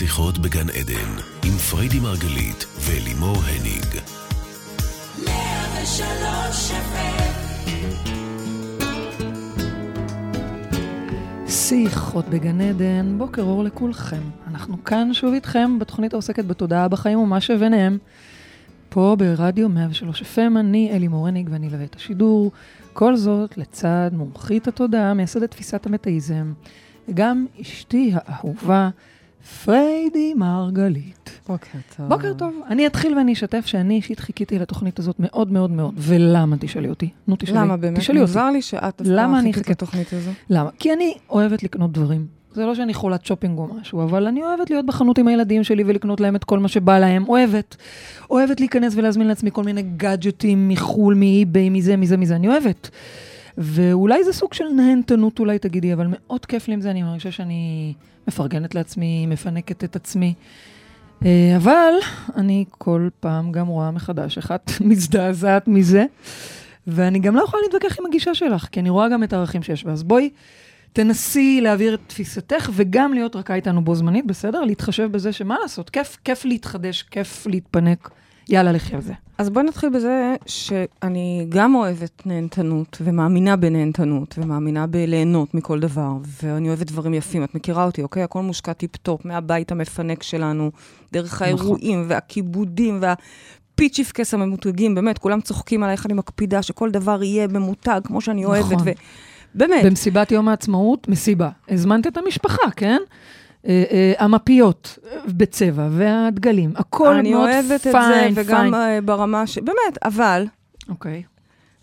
שיחות בגן עדן, עם פריידי מרגלית ולימור הניג. שיחות בגן עדן, בוקר אור לכולכם. אנחנו כאן שוב איתכם בתוכנית העוסקת בתודעה בחיים ומה שביניהם. פה ברדיו 103 FM, אני אלי מורניג ואני אלווה את השידור. כל זאת לצד מומחית התודעה, מייסדת תפיסת המטאיזם, וגם אשתי האהובה, פריידי מרגלית. בוקר טוב. בוקר טוב. אני אתחיל ואני אשתף שאני אישית חיכיתי לתוכנית הזאת מאוד מאוד מאוד. ולמה, תשאלי אותי. נו, תשאלי. למה באמת? תשאלי אותי. מוזר לי שאת דווקא חיכית? לתוכנית הזו. למה? כי אני אוהבת לקנות דברים. זה לא שאני חולת שופינג או משהו, אבל אני אוהבת להיות בחנות עם הילדים שלי ולקנות להם את כל מה שבא להם. אוהבת. אוהבת להיכנס ולהזמין לעצמי כל מיני גאדג'טים מחו"ל, מ eBay, מזה, מזה, מזה. אני אוהבת. ואולי זה סוג של נהנתנות, אולי תגידי, אבל מאוד כיף לי עם זה, אני מרגישה שאני מפרגנת לעצמי, מפנקת את עצמי. אה, אבל אני כל פעם גם רואה מחדש איך את מזדעזעת מזה, ואני גם לא יכולה להתווכח עם הגישה שלך, כי אני רואה גם את הערכים שיש בה. אז בואי, תנסי להעביר את תפיסתך וגם להיות רכה איתנו בו זמנית, בסדר? להתחשב בזה שמה לעשות, כיף, כיף להתחדש, כיף להתפנק. יאללה, לכי על זה. אז בואי נתחיל בזה שאני גם אוהבת נהנתנות, ומאמינה בנהנתנות, ומאמינה בליהנות מכל דבר, ואני אוהבת דברים יפים. את מכירה אותי, אוקיי? הכל מושקע tip-top, מהבית המפנק שלנו, דרך האירועים, והכיבודים, והפיצ'יפקעס הממותגים, באמת, כולם צוחקים עלייך, אני מקפידה שכל דבר יהיה ממותג, כמו שאני אוהבת, נכון. ו... באמת. במסיבת יום העצמאות, מסיבה. הזמנת את המשפחה, כן? אה, אה, המפיות בצבע והדגלים, הכל אני מאוד אוהבת את פיין, זה, וגם פיין. אה, ברמה ש... באמת, אבל אוקיי.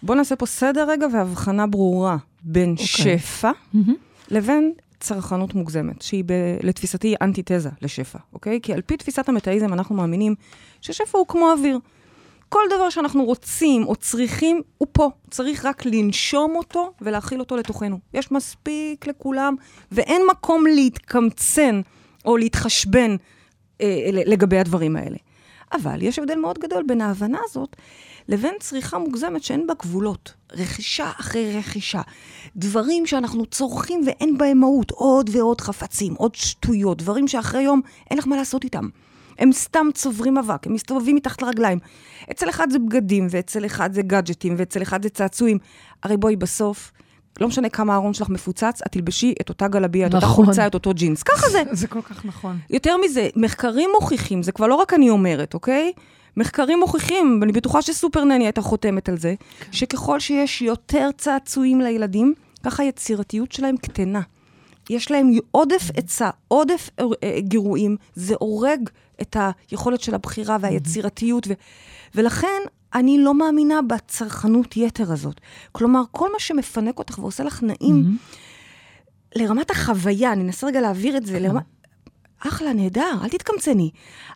בואו נעשה פה סדר רגע והבחנה ברורה בין אוקיי. שפע מהמם. לבין צרכנות מוגזמת, שהיא ב... לתפיסתי אנטיתזה לשפע, אוקיי? כי על פי תפיסת המטאיזם אנחנו מאמינים ששפע הוא כמו אוויר. כל דבר שאנחנו רוצים או צריכים, הוא פה. צריך רק לנשום אותו ולהכיל אותו לתוכנו. יש מספיק לכולם, ואין מקום להתקמצן או להתחשבן אה, לגבי הדברים האלה. אבל יש הבדל מאוד גדול בין ההבנה הזאת לבין צריכה מוגזמת שאין בה גבולות. רכישה אחרי רכישה. דברים שאנחנו צורכים ואין בהם מהות. עוד ועוד חפצים, עוד שטויות, דברים שאחרי יום אין לך מה לעשות איתם. הם סתם צוברים אבק, הם מסתובבים מתחת לרגליים. אצל אחד זה בגדים, ואצל אחד זה גאדג'טים, ואצל אחד זה צעצועים. הרי בואי, בסוף, לא משנה כמה הארון שלך מפוצץ, את תלבשי את אותה גלביה, את אותה נכון. חולצה, את אותו ג'ינס. ככה זה. זה כל כך נכון. יותר מזה, מחקרים מוכיחים, זה כבר לא רק אני אומרת, אוקיי? מחקרים מוכיחים, ואני בטוחה שסופר נני הייתה חותמת על זה, שככל שיש יותר צעצועים לילדים, ככה היצירתיות שלהם קטנה. יש להם עודף עצה, עודף אה, גירויים, זה הורג את היכולת של הבחירה והיצירתיות, ו- ולכן אני לא מאמינה בצרכנות יתר הזאת. כלומר, כל מה שמפנק אותך ועושה לך נעים, לרמת החוויה, אני אנסה רגע להעביר את זה, לרמת... אחלה, נהדר, אל תתקמצני.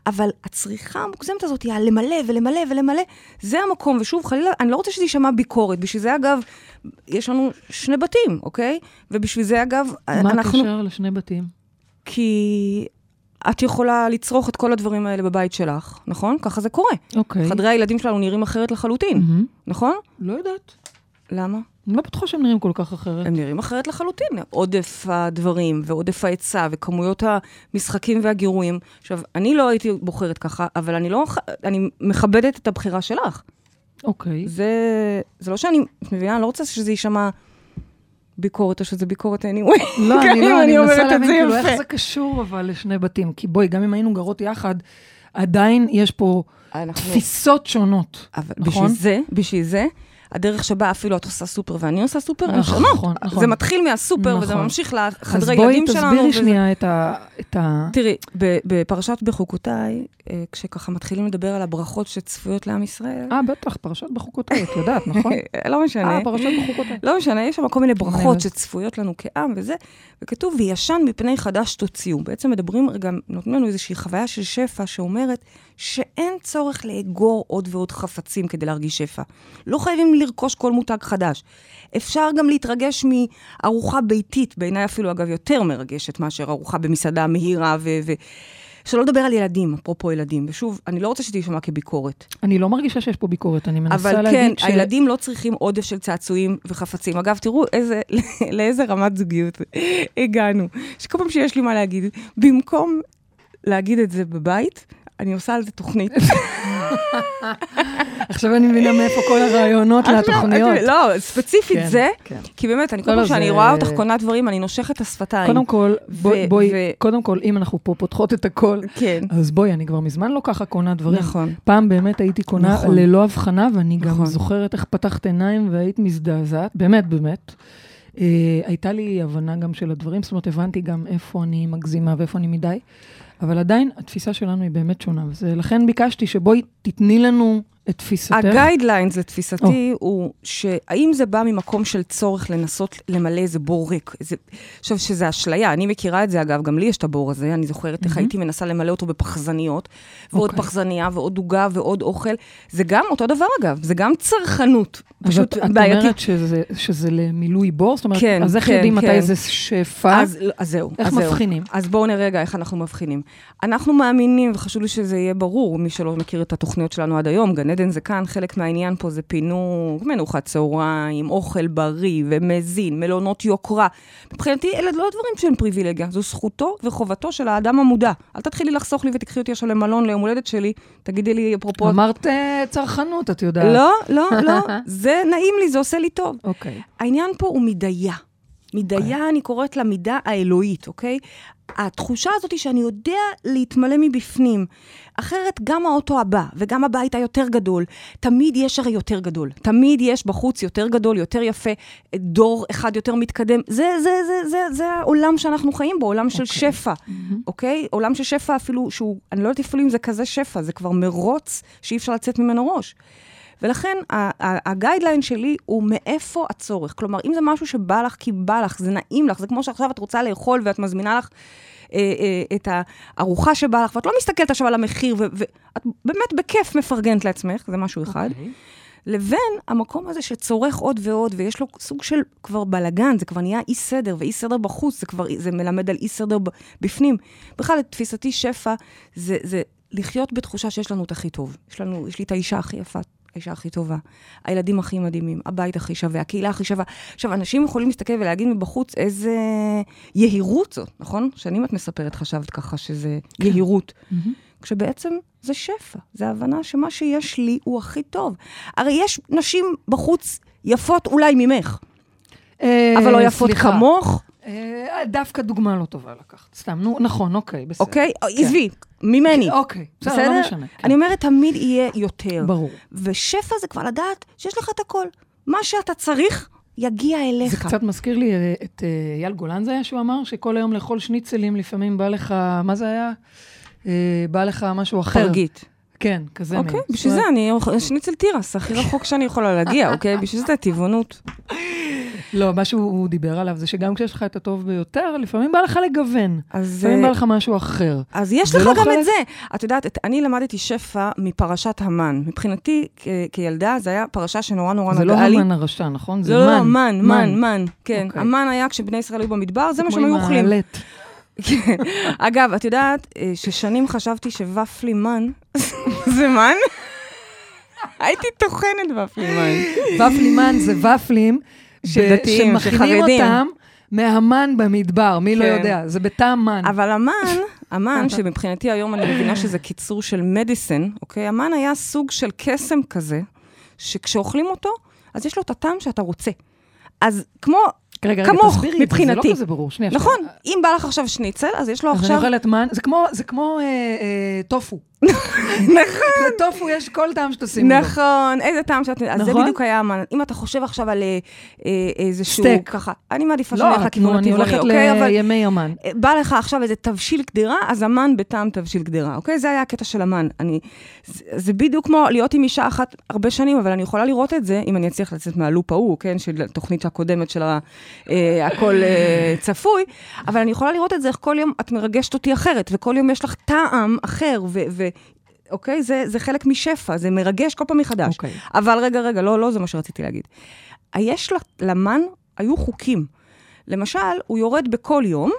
אבל הצריכה המוגזמת הזאת היא הלמלא ולמלא ולמלא, זה המקום. ושוב, חלילה, אני לא רוצה שזה יישמע ביקורת. בשביל זה, אגב, יש לנו שני בתים, אוקיי? ובשביל זה, אגב, מה אנחנו... הקשר לשני בתים? כי את יכולה לצרוך את כל הדברים האלה בבית שלך, נכון? ככה זה קורה. אוקיי. חדרי הילדים שלנו נראים אחרת לחלוטין, מהמם. נכון? לא יודעת. למה? אני לא בטוחה שהם נראים כל כך אחרת. הם נראים אחרת לחלוטין. עודף הדברים ועודף ההיצע וכמויות המשחקים והגירויים. עכשיו, אני לא הייתי בוחרת ככה, אבל אני לא... אני מכבדת את הבחירה שלך. אוקיי. זה, זה לא שאני, את מבינה? אני לא רוצה שזה יישמע ביקורת או שזה ביקורת anyway. לא, אני אם לא, אני מנסה להבין כאילו. איך זה קשור אבל לשני בתים. כי בואי, גם אם היינו גרות יחד, עדיין יש פה אנחנו... תפיסות שונות. אבל נכון? בשביל זה, בשביל זה, הדרך שבה אפילו את עושה סופר ואני עושה סופר, הן נכון, שונות. נכון, נכון. זה מתחיל מהסופר וזה נכון. ממשיך אז לחדרי בואי ילדים שלנו. תסבירי וזה- שנייה את ה... את ה... תראי, בפרשת בחוקותיי, אה, כשככה מתחילים לדבר על הברכות שצפויות לעם ישראל, אה, בטח, פרשת בחוקותיי, את יודעת, נכון? לא משנה. אה, פרשת בחוקותיי. לא משנה, יש שם כל מיני ברכות. שצפויות לנו כעם וזה, וכתוב, וישן מפני חדש תוציאו. בעצם מדברים, רגע, נותנים לנו איזושהי חוויה של שפע שאומרת שאין צורך לאגור עוד ועוד חפצים כדי להרגיש שפע. לא חייבים לרכוש כל מותג חדש. אפשר גם להתרגש מארוחה ביתית, בעיניי אפילו, אגב, יותר מרגשת מאשר ארוחה במסעדה מהירה ו... ו... שלא לדבר על ילדים, אפרופו ילדים. ושוב, אני לא רוצה שזה יישמע כביקורת. אני לא מרגישה שיש פה ביקורת, אני מנסה אבל להגיד כן, ש... הילדים לא צריכים עודף של צעצועים וחפצים. אגב, תראו איזה, לאיזה רמת זוגיות הגענו. שכל פעם שיש לי מה להגיד, במקום להגיד את זה בבית, אני עושה על זה תוכנית. עכשיו אני מבינה מאיפה כל הרעיונות לתוכניות. את- לא, ספציפית כן, זה, כן. כי באמת, אני כל פעם שאני רואה אותך קונה דברים, אני נושכת את השפתיים. קודם כל, בואי, קודם כל, אם אנחנו פה פותחות את הכל, כן, אז בואי, אני כבר מזמן לא ככה קונה דברים. נכון. פעם באמת הייתי קונה נכון. ללא הבחנה, ואני גם נכון. זוכרת איך פתחת עיניים והיית מזדעזעת, באמת, באמת. אה, הייתה לי הבנה גם של הדברים, זאת אומרת, הבנתי גם איפה אני מגזימה ואיפה אני מדי, אבל עדיין התפיסה שלנו היא באמת שונה, ולכן ביקשתי שבואי תתני לנו את תפיסתך. הגיידליינס לתפיסתי הוא שהאם זה בא ממקום של צורך לנסות למלא איזה בור ריק. איזה... עכשיו, שזה אשליה, אני מכירה את זה אגב, גם לי יש את הבור הזה, אני זוכרת איך מהמם. הייתי מנסה למלא אותו בפחזניות, ועוד אוקיי. פחזניה ועוד עוגה ועוד אוכל. זה גם אותו דבר אגב, זה גם צרכנות, פשוט את, את בעייתית. אומרת שזה, שזה למילוי בור? זאת אומרת, כן, אז איך כן, יודעים כן. מתי זה שפע? אז, אז זהו, איך אז זהו. מבחינים? אז בואו נראה רגע איך אנחנו מבחינים. אנחנו מאמינים, וחשוב לי שזה יהיה ברור, מי שלא מכיר את התוכניות שלנו עד היום, גן עדן זה כאן, חלק מהעניין פה זה פינוק, מנוחת צהריים, אוכל בריא ומזין, מלונות יוקרה. מבחינתי, אלה לא דברים שהם פריבילגיה, זו זכותו וחובתו של האדם המודע. אל תתחילי לחסוך לי ותקחי אותי עכשיו למלון ליום הולדת שלי, תגידי לי אפרופו... אמרת אה, צרכנות, את יודעת. לא, לא, לא, זה נעים לי, זה עושה לי טוב. אוקיי. העניין פה הוא מדיה. מדיה, אני קוראת לה מידה האלוהית, אוקיי? התחושה הזאת היא שאני יודע להתמלא מבפנים. אחרת גם האוטו הבא וגם הבית היותר גדול, תמיד יש הרי יותר גדול. תמיד יש בחוץ יותר גדול, יותר יפה, דור אחד יותר מתקדם. זה, זה, זה, זה, זה העולם שאנחנו חיים בו, עולם של אוקיי. שפע, אוקיי? עולם של שפע אפילו, שהוא, אני לא יודעת אפילו אם זה כזה שפע, זה כבר מרוץ שאי אפשר לצאת ממנו ראש. ולכן הגיידליין שלי הוא מאיפה הצורך. כלומר, אם זה משהו שבא לך כי בא לך, זה נעים לך, זה כמו שעכשיו את רוצה לאכול ואת מזמינה לך אה, אה, את הארוחה שבא לך, ואת לא מסתכלת עכשיו על המחיר, ואת באמת בכיף מפרגנת לעצמך, זה משהו אחד. אוקיי. לבין המקום הזה שצורך עוד ועוד, ויש לו סוג של כבר בלאגן, זה כבר נהיה אי סדר, ואי סדר בחוץ, זה כבר, זה מלמד על אי סדר בפנים. בכלל, לתפיסתי שפע, זה, זה לחיות בתחושה שיש לנו את הכי טוב. יש לנו, יש לי את האישה הכי יפה, האישה הכי טובה, הילדים הכי מדהימים, הבית הכי שווה, הקהילה הכי שווה. עכשיו, אנשים יכולים להסתכל ולהגיד מבחוץ איזה יהירות זאת, נכון? שנים את מספרת, חשבת ככה שזה כן. יהירות. מהמם. כשבעצם זה שפע, זה הבנה שמה שיש לי הוא הכי טוב. הרי יש נשים בחוץ יפות אולי ממך, אה, אבל לא יפות סליחה. כמוך, דווקא דוגמה לא טובה לקחת. סתם, נו, נכון, אוקיי, בסדר. אוקיי? כן. עזבי, ממני. אוקיי, בסדר? לא משנה. כן. אני אומרת, תמיד יהיה יותר. ברור. ושפע זה כבר לדעת שיש לך את הכל. מה שאתה צריך, יגיע אליך. זה קצת מזכיר לי אה, את אה, אייל גולן זה היה שהוא אמר, שכל היום לאכול שניצלים, לפעמים בא לך, מה זה היה? אה, בא לך משהו אחר. פרגית. כן, כזה מין. אוקיי, בשביל זה אני שניצל תירס, הכי רחוק שאני יכולה להגיע, אוקיי? בשביל זה טבעונות. לא, מה שהוא דיבר עליו זה שגם כשיש לך את הטוב ביותר, לפעמים בא לך לגוון. אז... לפעמים אה, בא לך משהו אחר. אז יש זה לך לא גם את זה. את יודעת, אני למדתי שפע מפרשת המן. מבחינתי, כילדה, זה היה פרשה שנורא נורא זה לא נגעה לי. המן הרשע, נכון? זה לא, לא, מן. מן, מן, מן, כן. אוקיי. המן היה כשבני ישראל היו במדבר, זה מה שהם היו אוכלים. כן. אגב, את יודעת אה, ששנים חשבתי שוופלי מן, זה מן? הייתי טוחנת ופלי מן. ופלי מן זה ופלים של ב- דתיים, של שמכינים. אותם מהמן במדבר, מי לא כן. יודע, זה בטעם מן. אבל המן, המן, שמבחינתי היום אני מבינה שזה קיצור של מדיסן, אוקיי? המן היה סוג של קסם כזה, שכשאוכלים אותו, אז יש לו את הטעם שאתה רוצה. אז כמו, רגע, רגע, כמוך, תסבירי את זה, מבחינתי. לא כזה ברור. שנייה, נכון, שנייה. אם בא לך עכשיו שניצל, אז יש לו אז אני עכשיו... אוכלת מן, זה כמו, זה כמו אה, אה, טופו. נכון. לטופו יש כל טעם שתשימו לו. נכון, איזה טעם שאת... אז זה נכון? בדיוק היה המן. אם אתה חושב עכשיו על אה, אה, איזשהו... סטייק. ככה, אני מעדיפה לא, שנלך נו, לכיוון אני הטבעוני, הולכת אוקיי? אבל לימי המן. אה, בא לך עכשיו איזה תבשיל קדירה, אז המן בטעם תבשיל קדירה, אוקיי? זה היה הקטע של המן. אני, זה, בדיוק כמו להיות עם אישה אחת הרבה שנים, אבל אני יכולה לראות את זה, אם אני אצליח לצאת מהלופ ההוא, כן? של התוכנית הקודמת של הכל צפוי, אבל אני יכולה לראות את זה, איך כל יום את מרגשת אותי אחרת, וכל יום יש לך טעם אחר, ו... ו אוקיי? זה, זה חלק משפע, זה מרגש כל פעם מחדש. אוקיי. אבל רגע, רגע, לא, לא זה מה שרציתי להגיד. יש למן, היו חוקים. למשל, הוא יורד בכל יום,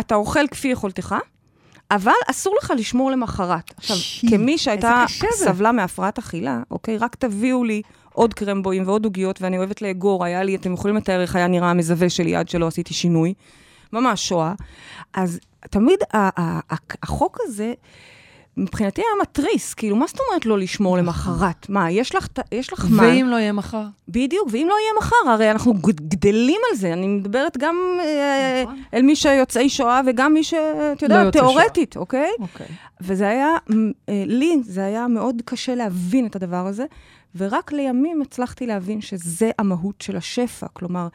אתה אוכל כפי יכולתך, אבל אסור לך לשמור למחרת. עכשיו, שי, כמי שהייתה. סבלה מהפרעת אכילה, אוקיי? רק תביאו לי עוד קרמבואים ועוד עוגיות, ואני אוהבת לאגור, היה לי, אתם יכולים לתאר איך היה נראה המזווה שלי עד שלא עשיתי שינוי. ממש שואה. אז תמיד החוק הזה, מבחינתי היה מתריס, כאילו, מה זאת אומרת לא לשמור למחרת? מה, יש לך, יש לך מה? ואם לא יהיה מחר? בדיוק, ואם לא יהיה מחר, הרי אנחנו גד- גדלים על זה. אני מדברת גם אה, נכון. אל מי שיוצאי שואה וגם מי שאת לא יודעת, שואה. תיאורטית, אוקיי? אוקיי. וזה היה, אה, לי, זה היה מאוד קשה להבין את הדבר הזה, ורק לימים הצלחתי להבין שזה המהות של השפע. כלומר,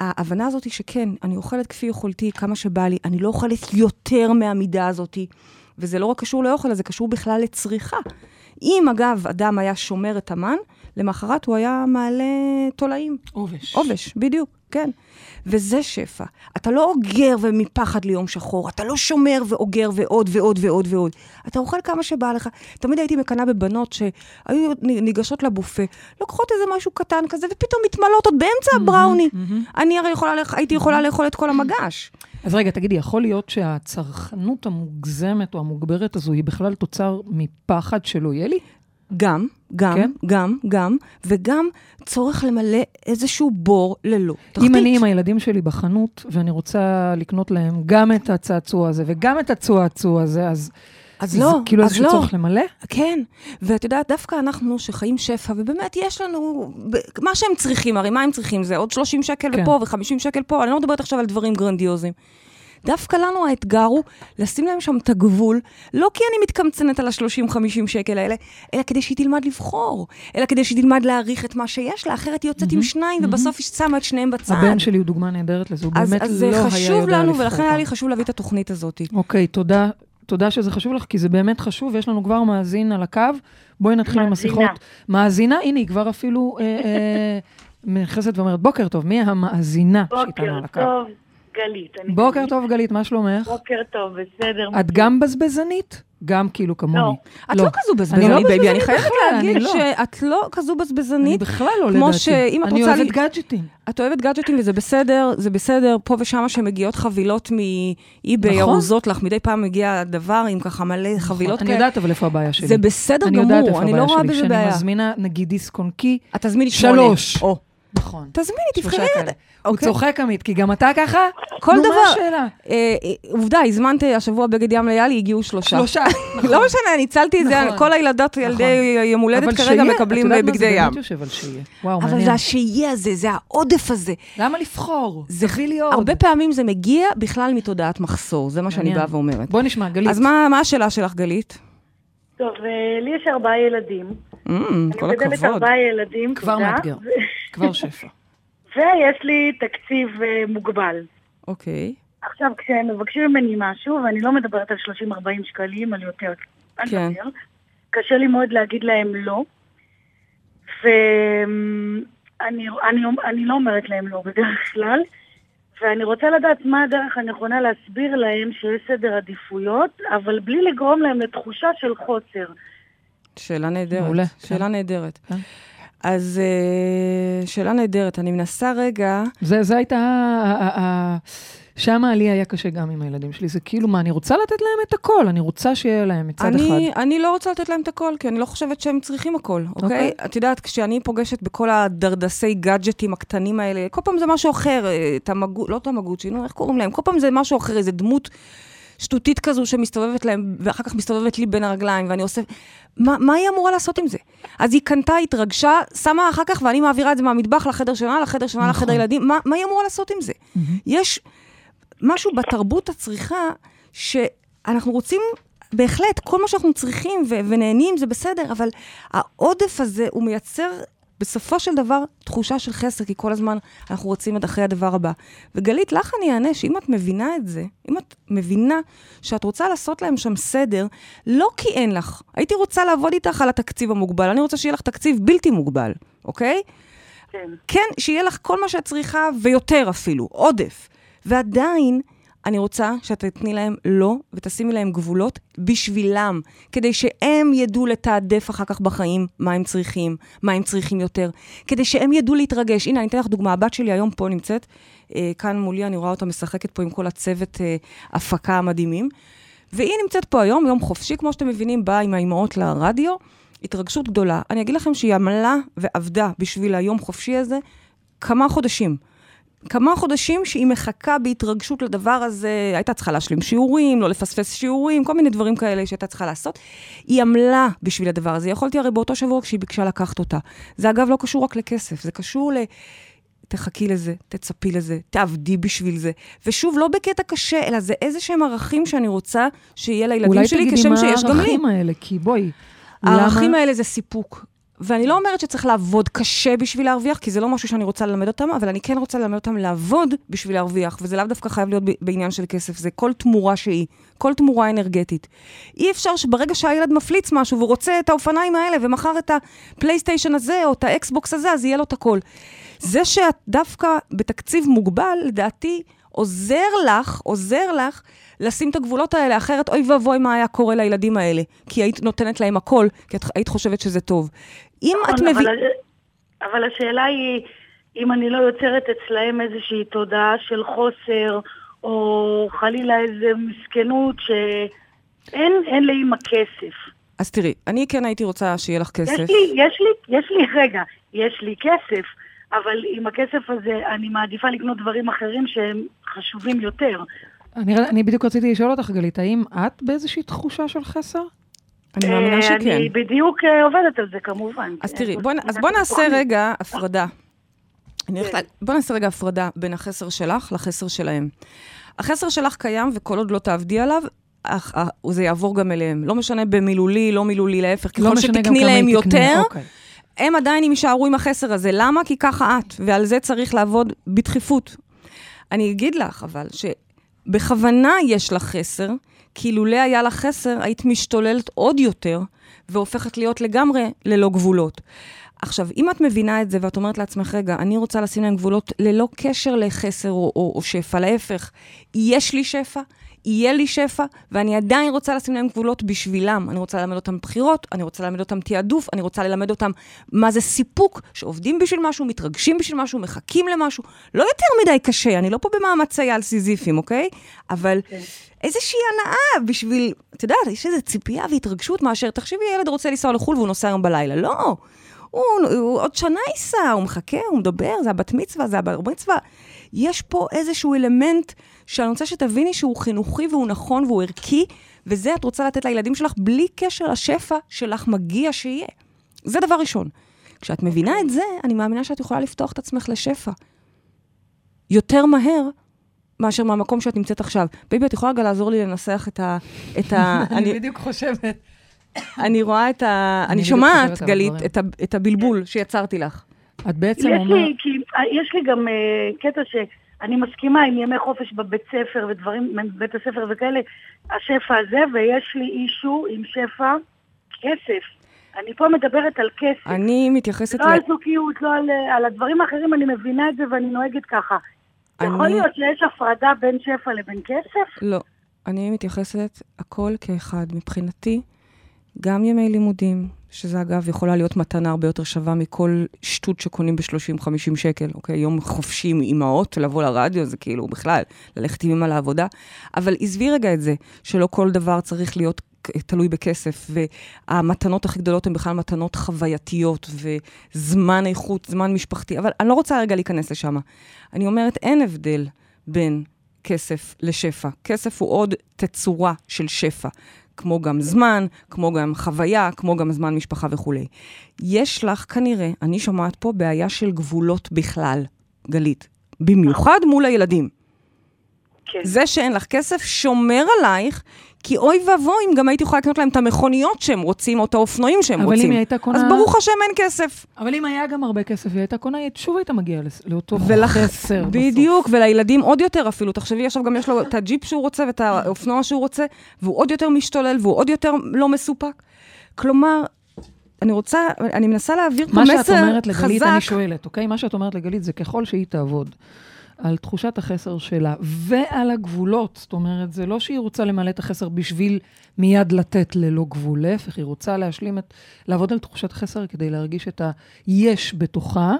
ההבנה הזאת היא שכן, אני אוכלת כפי יכולתי, כמה שבא לי, אני לא אוכלת יותר מהמידה הזאת, וזה לא רק קשור לאוכל, זה קשור בכלל לצריכה. אם, אגב, אדם היה שומר את המן, למחרת הוא היה מעלה תולעים. עובש. עובש, בדיוק, כן. וזה שפע. אתה לא אוגר ומפחד ליום שחור, אתה לא שומר ואוגר ועוד ועוד ועוד ועוד. אתה אוכל כמה שבא לך. תמיד הייתי מקנאה בבנות שהיו ניגשות לבופה, לוקחות איזה משהו קטן כזה, ופתאום מתמלאות עוד באמצע הבראוני. אני הרי יכולה, הייתי יכולה לאכול את כל המגש. אז רגע, תגידי, יכול להיות שהצרכנות המוגזמת או המוגברת הזו היא בכלל תוצר מפחד שלא יהיה לי? גם, גם, כן? גם, גם, וגם צורך למלא איזשהו בור ללא תחתית. אם אני עם הילדים שלי בחנות, ואני רוצה לקנות להם גם את הצעצוע הזה וגם את הצועצוע הזה, אז... אז לא, זה כאילו אז איזשהו לא. צורך למלא? כן, ואת יודעת, דווקא אנחנו שחיים שפע, ובאמת יש לנו, מה שהם צריכים, הרי מה הם צריכים? זה עוד 30 שקל כן. ופה ו-50 שקל פה, אני לא מדברת עכשיו על דברים גרנדיוזיים. דווקא לנו האתגר הוא לשים להם שם את הגבול, לא כי אני מתקמצנת על ה-30-50 שקל האלה, אלא כדי שהיא תלמד לבחור, אלא כדי שהיא תלמד להעריך את מה שיש לה, אחרת היא יוצאת עם שניים, ובסוף היא שמה את שניהם בצד. הבן שלי הוא דוגמה נהדרת לזה, הוא אז, באמת אז לא זה היה יודע חשוב לנו, לבחור ולכן היה. לי חשוב להביא את התוכנית הזאת. אוקיי, תודה. תודה שזה חשוב לך, כי זה באמת חשוב, יש לנו כבר מאזין על הקו. בואי נתחיל עם מאזינה. השיחות. מאזינה, הנה, היא כבר אפילו אה, אה, נכנסת ואומרת, בוקר טוב, מי המאזינה שאיתנו על בוקר הקו? טוב, גלית. אני בוקר גלית. טוב, גלית, מה שלומך? בוקר טוב, בסדר. את גם בזבזנית? גם כאילו כמוני. לא. את לא, כזו אני לא בזבזנית, בייבי, אני בזבזנית חייבת בכלל, אני להגיד לא. שאת לא כזו אני בזבזנית. בכלל לא לדעתי. כמו שאם את אני רוצה אוהבת לי- גאדג'טים. את אוהבת גאדג'טים וזה בסדר, זה בסדר, פה ושם שמגיעות חבילות מאי-ביי, נכון. ארוזות לך, מדי פעם מגיע דבר עם ככה מלא חבילות אני כאלה. יודעת אבל איפה הבעיה שלי. זה בסדר אני יודעת גמור, איפה אני לא הבעיה רואה שלי. בזה כשאני בעיה. מזמינה, נגיד דיסק און קי, את תזמיני שמונה. שלוש. נכון. תזמיני, תבחרי. כאלה. הוא אוקיי. צוחק עמית, כי גם אתה ככה? כל נו, דבר. מה השאלה? אה, אה, עובדה, הזמנתי השבוע בגד ים ליאלי, הגיעו שלושה. שלושה. לא משנה, ניצלתי את זה, נכון. כל הילדות, ילדי יום הולדת אבל כרגע שיהיה, מקבלים את יודעת מה, בגדי זה ים. באמת יושב על שיהיה. וואו, אבל מעניין. זה השיהיה הזה, זה העודף הזה. למה לבחור? זה- לי עוד. הרבה פעמים זה מגיע בכלל מתודעת מחסור, זה מה שאני. באה ואומרת. בואי נשמע, גלית. אז מה מה השאלה שלך, גלית? טוב, אה, לי יש ארבעה ילדים. Mm, כל אני מגדלת הכבוד. ארבעה ילדים, כבר תודה. מאתגר. כבר שפע. ויש לי תקציב אה, מוגבל. אוקיי. עכשיו, כשהם מבקשים ממני משהו, ואני לא מדברת על 30-40 שקלים, על יותר, כן. תדבר, קשה לי מאוד להגיד להם לא. ואני אני, אני לא אומרת להם לא בדרך כלל, ואני רוצה לדעת מה הדרך הנכונה להסביר להם שיש סדר עדיפויות, אבל בלי לגרום להם לתחושה של חוסר. שאלה נהדרת. מעולה, שאלה כן. נהדרת. כן. אז אה, שאלה נהדרת. אני מנסה רגע... זה זה הייתה... שמה לי היה קשה גם עם הילדים שלי. זה כאילו, מה, אני רוצה לתת להם את הכל, אני רוצה שיהיה להם מצד אחד. אני, אני לא רוצה לתת להם את הכל, כי אני לא חושבת שהם צריכים הכל, אוקיי? אוקיי. את יודעת, כשאני פוגשת בכל הדרדסי גאדג'טים הקטנים האלה, כל פעם זה משהו אחר, אה, תמגו, לא תמגוצ'י, נו, איך קוראים להם? כל פעם זה משהו אחר, איזה דמות שטותית כזו שמסתובבת להם, ואחר כך מסתובבת לי בין הרגליים, ואני עושה... מה, מה היא אמורה לעשות עם זה? אז היא קנתה, התרגשה, שמה אחר כך, ואני מעבירה את זה מהמטבח לחדר שלה, לחדר שלה, נכון. לחדר ילדים, מה, מה היא אמורה לעשות עם זה? יש משהו בתרבות הצריכה, שאנחנו רוצים, בהחלט, כל מה שאנחנו צריכים ו- ונהנים זה בסדר, אבל העודף הזה, הוא מייצר בסופו של דבר תחושה של חסר, כי כל הזמן אנחנו רוצים את אחרי הדבר הבא. וגלית, לך אני אענה שאם את מבינה את זה, אם את מבינה שאת רוצה לעשות להם שם סדר, לא כי אין לך. הייתי רוצה לעבוד איתך על התקציב המוגבל, אני רוצה שיהיה לך תקציב בלתי מוגבל, אוקיי? כן. כן, שיהיה לך כל מה שאת צריכה, ויותר אפילו, עודף. ועדיין, אני רוצה שאת תתני להם לא, ותשימי להם גבולות בשבילם, כדי שהם ידעו לתעדף אחר כך בחיים מה הם צריכים, מה הם צריכים יותר, כדי שהם ידעו להתרגש. הנה, אני אתן לך דוגמה, הבת שלי היום פה נמצאת, אה, כאן מולי, אני רואה אותה משחקת פה עם כל הצוות אה, הפקה המדהימים, והיא נמצאת פה היום, יום חופשי, כמו שאתם מבינים, באה עם האימהות לרדיו, התרגשות גדולה. אני אגיד לכם שהיא עמלה ועבדה בשביל היום חופשי הזה כמה חודשים. כמה חודשים שהיא מחכה בהתרגשות לדבר הזה, הייתה צריכה להשלים שיעורים, לא לפספס שיעורים, כל מיני דברים כאלה שהייתה צריכה לעשות. היא עמלה בשביל הדבר הזה. יכולתי הרי באותו שבוע כשהיא ביקשה לקחת אותה. זה אגב לא קשור רק לכסף, זה קשור ל... תחכי לזה, תצפי לזה, תעבדי בשביל זה. ושוב, לא בקטע קשה, אלא זה איזה שהם ערכים שאני רוצה שיהיה לילדים שלי, כשם שיש גם לי. אולי תגידי מה הערכים האלה, כי בואי. הערכים למה... האלה זה סיפוק. ואני לא אומרת שצריך לעבוד קשה בשביל להרוויח, כי זה לא משהו שאני רוצה ללמד אותם, אבל אני כן רוצה ללמד אותם לעבוד בשביל להרוויח, וזה לאו דווקא חייב להיות בעניין של כסף, זה כל תמורה שהיא, כל תמורה אנרגטית. אי אפשר שברגע שהילד מפליץ משהו והוא רוצה את האופניים האלה, ומחר את הפלייסטיישן הזה, או את ה Xbox הזה, אז יהיה לו את הכל. זה שאת דווקא בתקציב מוגבל, לדעתי, עוזר לך, עוזר לך לשים את הגבולות האלה, אחרת אוי ואבוי מה היה קורה לילדים האלה. כי היית נותנת להם הכל, כי את, היית חושבת שזה טוב. אם את נכון, מביאה... אבל, אבל השאלה היא, אם אני לא יוצרת אצלהם איזושהי תודעה של חוסר, או חלילה איזו מסכנות שאין אין לאמא כסף. אז תראי, אני כן הייתי רוצה שיהיה לך כסף. יש לי, יש לי, יש לי, רגע, יש לי כסף, אבל עם הכסף הזה אני מעדיפה לקנות דברים אחרים שהם חשובים יותר. אני, אני בדיוק רציתי לשאול אותך, גלית, האם את באיזושהי תחושה של חסר? אני מאמינה אה, שכן. אני בדיוק אה, עובדת על זה כמובן. אז כן, תראי, בוא, נ- אז בוא נעשה. רגע הפרדה. אני הולכת כן. בוא נעשה רגע הפרדה בין החסר שלך לחסר שלהם. החסר שלך קיים, וכל עוד לא תעבדי עליו, אך, אך, זה יעבור גם אליהם. לא משנה במילולי, לא מילולי, להפך, לא ככל שתקני להם יותר, אוקיי. הם עדיין יישארו עם החסר הזה. למה? כי ככה את, ועל זה צריך לעבוד בדחיפות. אני אגיד לך, אבל, שבכוונה יש לך חסר, כי לולא היה לך חסר, היית משתוללת עוד יותר, והופכת להיות לגמרי ללא גבולות. עכשיו, אם את מבינה את זה ואת אומרת לעצמך, רגע, אני רוצה לשים להם גבולות ללא קשר לחסר או, או, או שפע, להפך, יש לי שפע, יהיה לי שפע, ואני עדיין רוצה לשים להם גבולות בשבילם. אני רוצה ללמד אותם בחירות, אני רוצה ללמד אותם תעדוף, אני רוצה ללמד אותם מה זה סיפוק, שעובדים בשביל משהו, מתרגשים בשביל משהו, מחכים למשהו. לא יותר מדי קשה, אני לא פה במאמצי על סיזיפים, אוקיי? אבל איזושהי הנאה בשביל, את יודעת, יש איזו ציפייה והתרגשות מאשר, תחשבי, ילד רוצה לנסוע לחו"ל והוא נוסע היום בלילה. לא. הוא, הוא עוד שנה ייסע, הוא מחכה, הוא מדבר, זה הבת מצווה, זה הבר מצווה. יש פה איזשהו אלמנט שאני רוצה שתביני שהוא חינוכי והוא נכון והוא ערכי, וזה את רוצה לתת לילדים שלך בלי קשר לשפע שלך מגיע שיהיה. זה דבר ראשון. כשאת מבינה את זה, אני מאמינה שאת יכולה לפתוח את עצמך לשפע. יותר מהר מאשר מהמקום שאת נמצאת עכשיו. baby, את יכולה רגע לעזור לי לנסח את ה... את ה אני בדיוק חושבת. אני רואה את ה... אני אני שומעת, גלית. את הבלבול שיצרתי לך. את בעצם יש אומרת... לי, כי, יש לי גם uh, קטע שאני מסכימה עם ימי חופש בבית ספר ודברים, בבית הספר וכאלה, השפע הזה, ויש לי אישו עם שפע כסף. אני פה מדברת על כסף. אני מתייחסת לא על זוגיות, לא על, על הדברים האחרים, אני מבינה את זה ואני נוהגת ככה. יכול אני- להיות שיש הפרדה בין שפע לבין כסף? לא. אני מתייחסת הכל כאחד. מבחינתי, גם ימי לימודים, שזה אגב יכולה להיות מתנה הרבה יותר שווה מכל שטות שקונים ב-30-50 שקל, אוקיי? יום חופשי עם אימהות, לבוא לרדיו, זה כאילו בכלל, ללכת עם אימא לעבודה. אבל עזבי רגע את זה, שלא כל דבר צריך להיות תלוי בכסף, והמתנות הכי גדולות הן בכלל מתנות חווייתיות, וזמן איכות, זמן משפחתי, אבל אני לא רוצה רגע להיכנס לשם. אני אומרת, אין הבדל בין כסף לשפע. כסף הוא עוד תצורה של שפע. כמו גם זמן, כמו גם חוויה, כמו גם זמן משפחה וכולי. יש לך כנראה, אני שומעת פה בעיה של גבולות בכלל, גלית. במיוחד מול הילדים. כן. זה שאין לך כסף שומר עלייך, כי אוי ואבוי אם גם הייתי יכולה לקנות להם את המכוניות שהם רוצים, או את האופנועים שהם אבל רוצים. אם היא הייתה קונה... אז ברוך השם אין כסף. אבל אם היה גם הרבה כסף, היא הייתה קונה, היא שוב הייתה מגיעה לאותו ולך- חסר. בסוף. בדיוק, ולילדים עוד יותר אפילו. תחשבי, עכשיו גם יש לו את הג'יפ שהוא רוצה ואת האופנוע שהוא רוצה, והוא עוד יותר משתולל והוא עוד יותר לא מסופק. כלומר, אני רוצה, אני מנסה להעביר פה מה מסר חזק. שאת אומרת לגלית, אני שואלת, אוקיי? מה שאת אומרת לגלית זה ככל שהיא תעבוד על תחושת החסר שלה ועל הגבולות, זאת אומרת, זה לא שהיא רוצה למלא את החסר בשביל מיד לתת ללא גבול, להפך, היא רוצה להשלים את, לעבוד על תחושת החסר כדי להרגיש את היש בתוכה,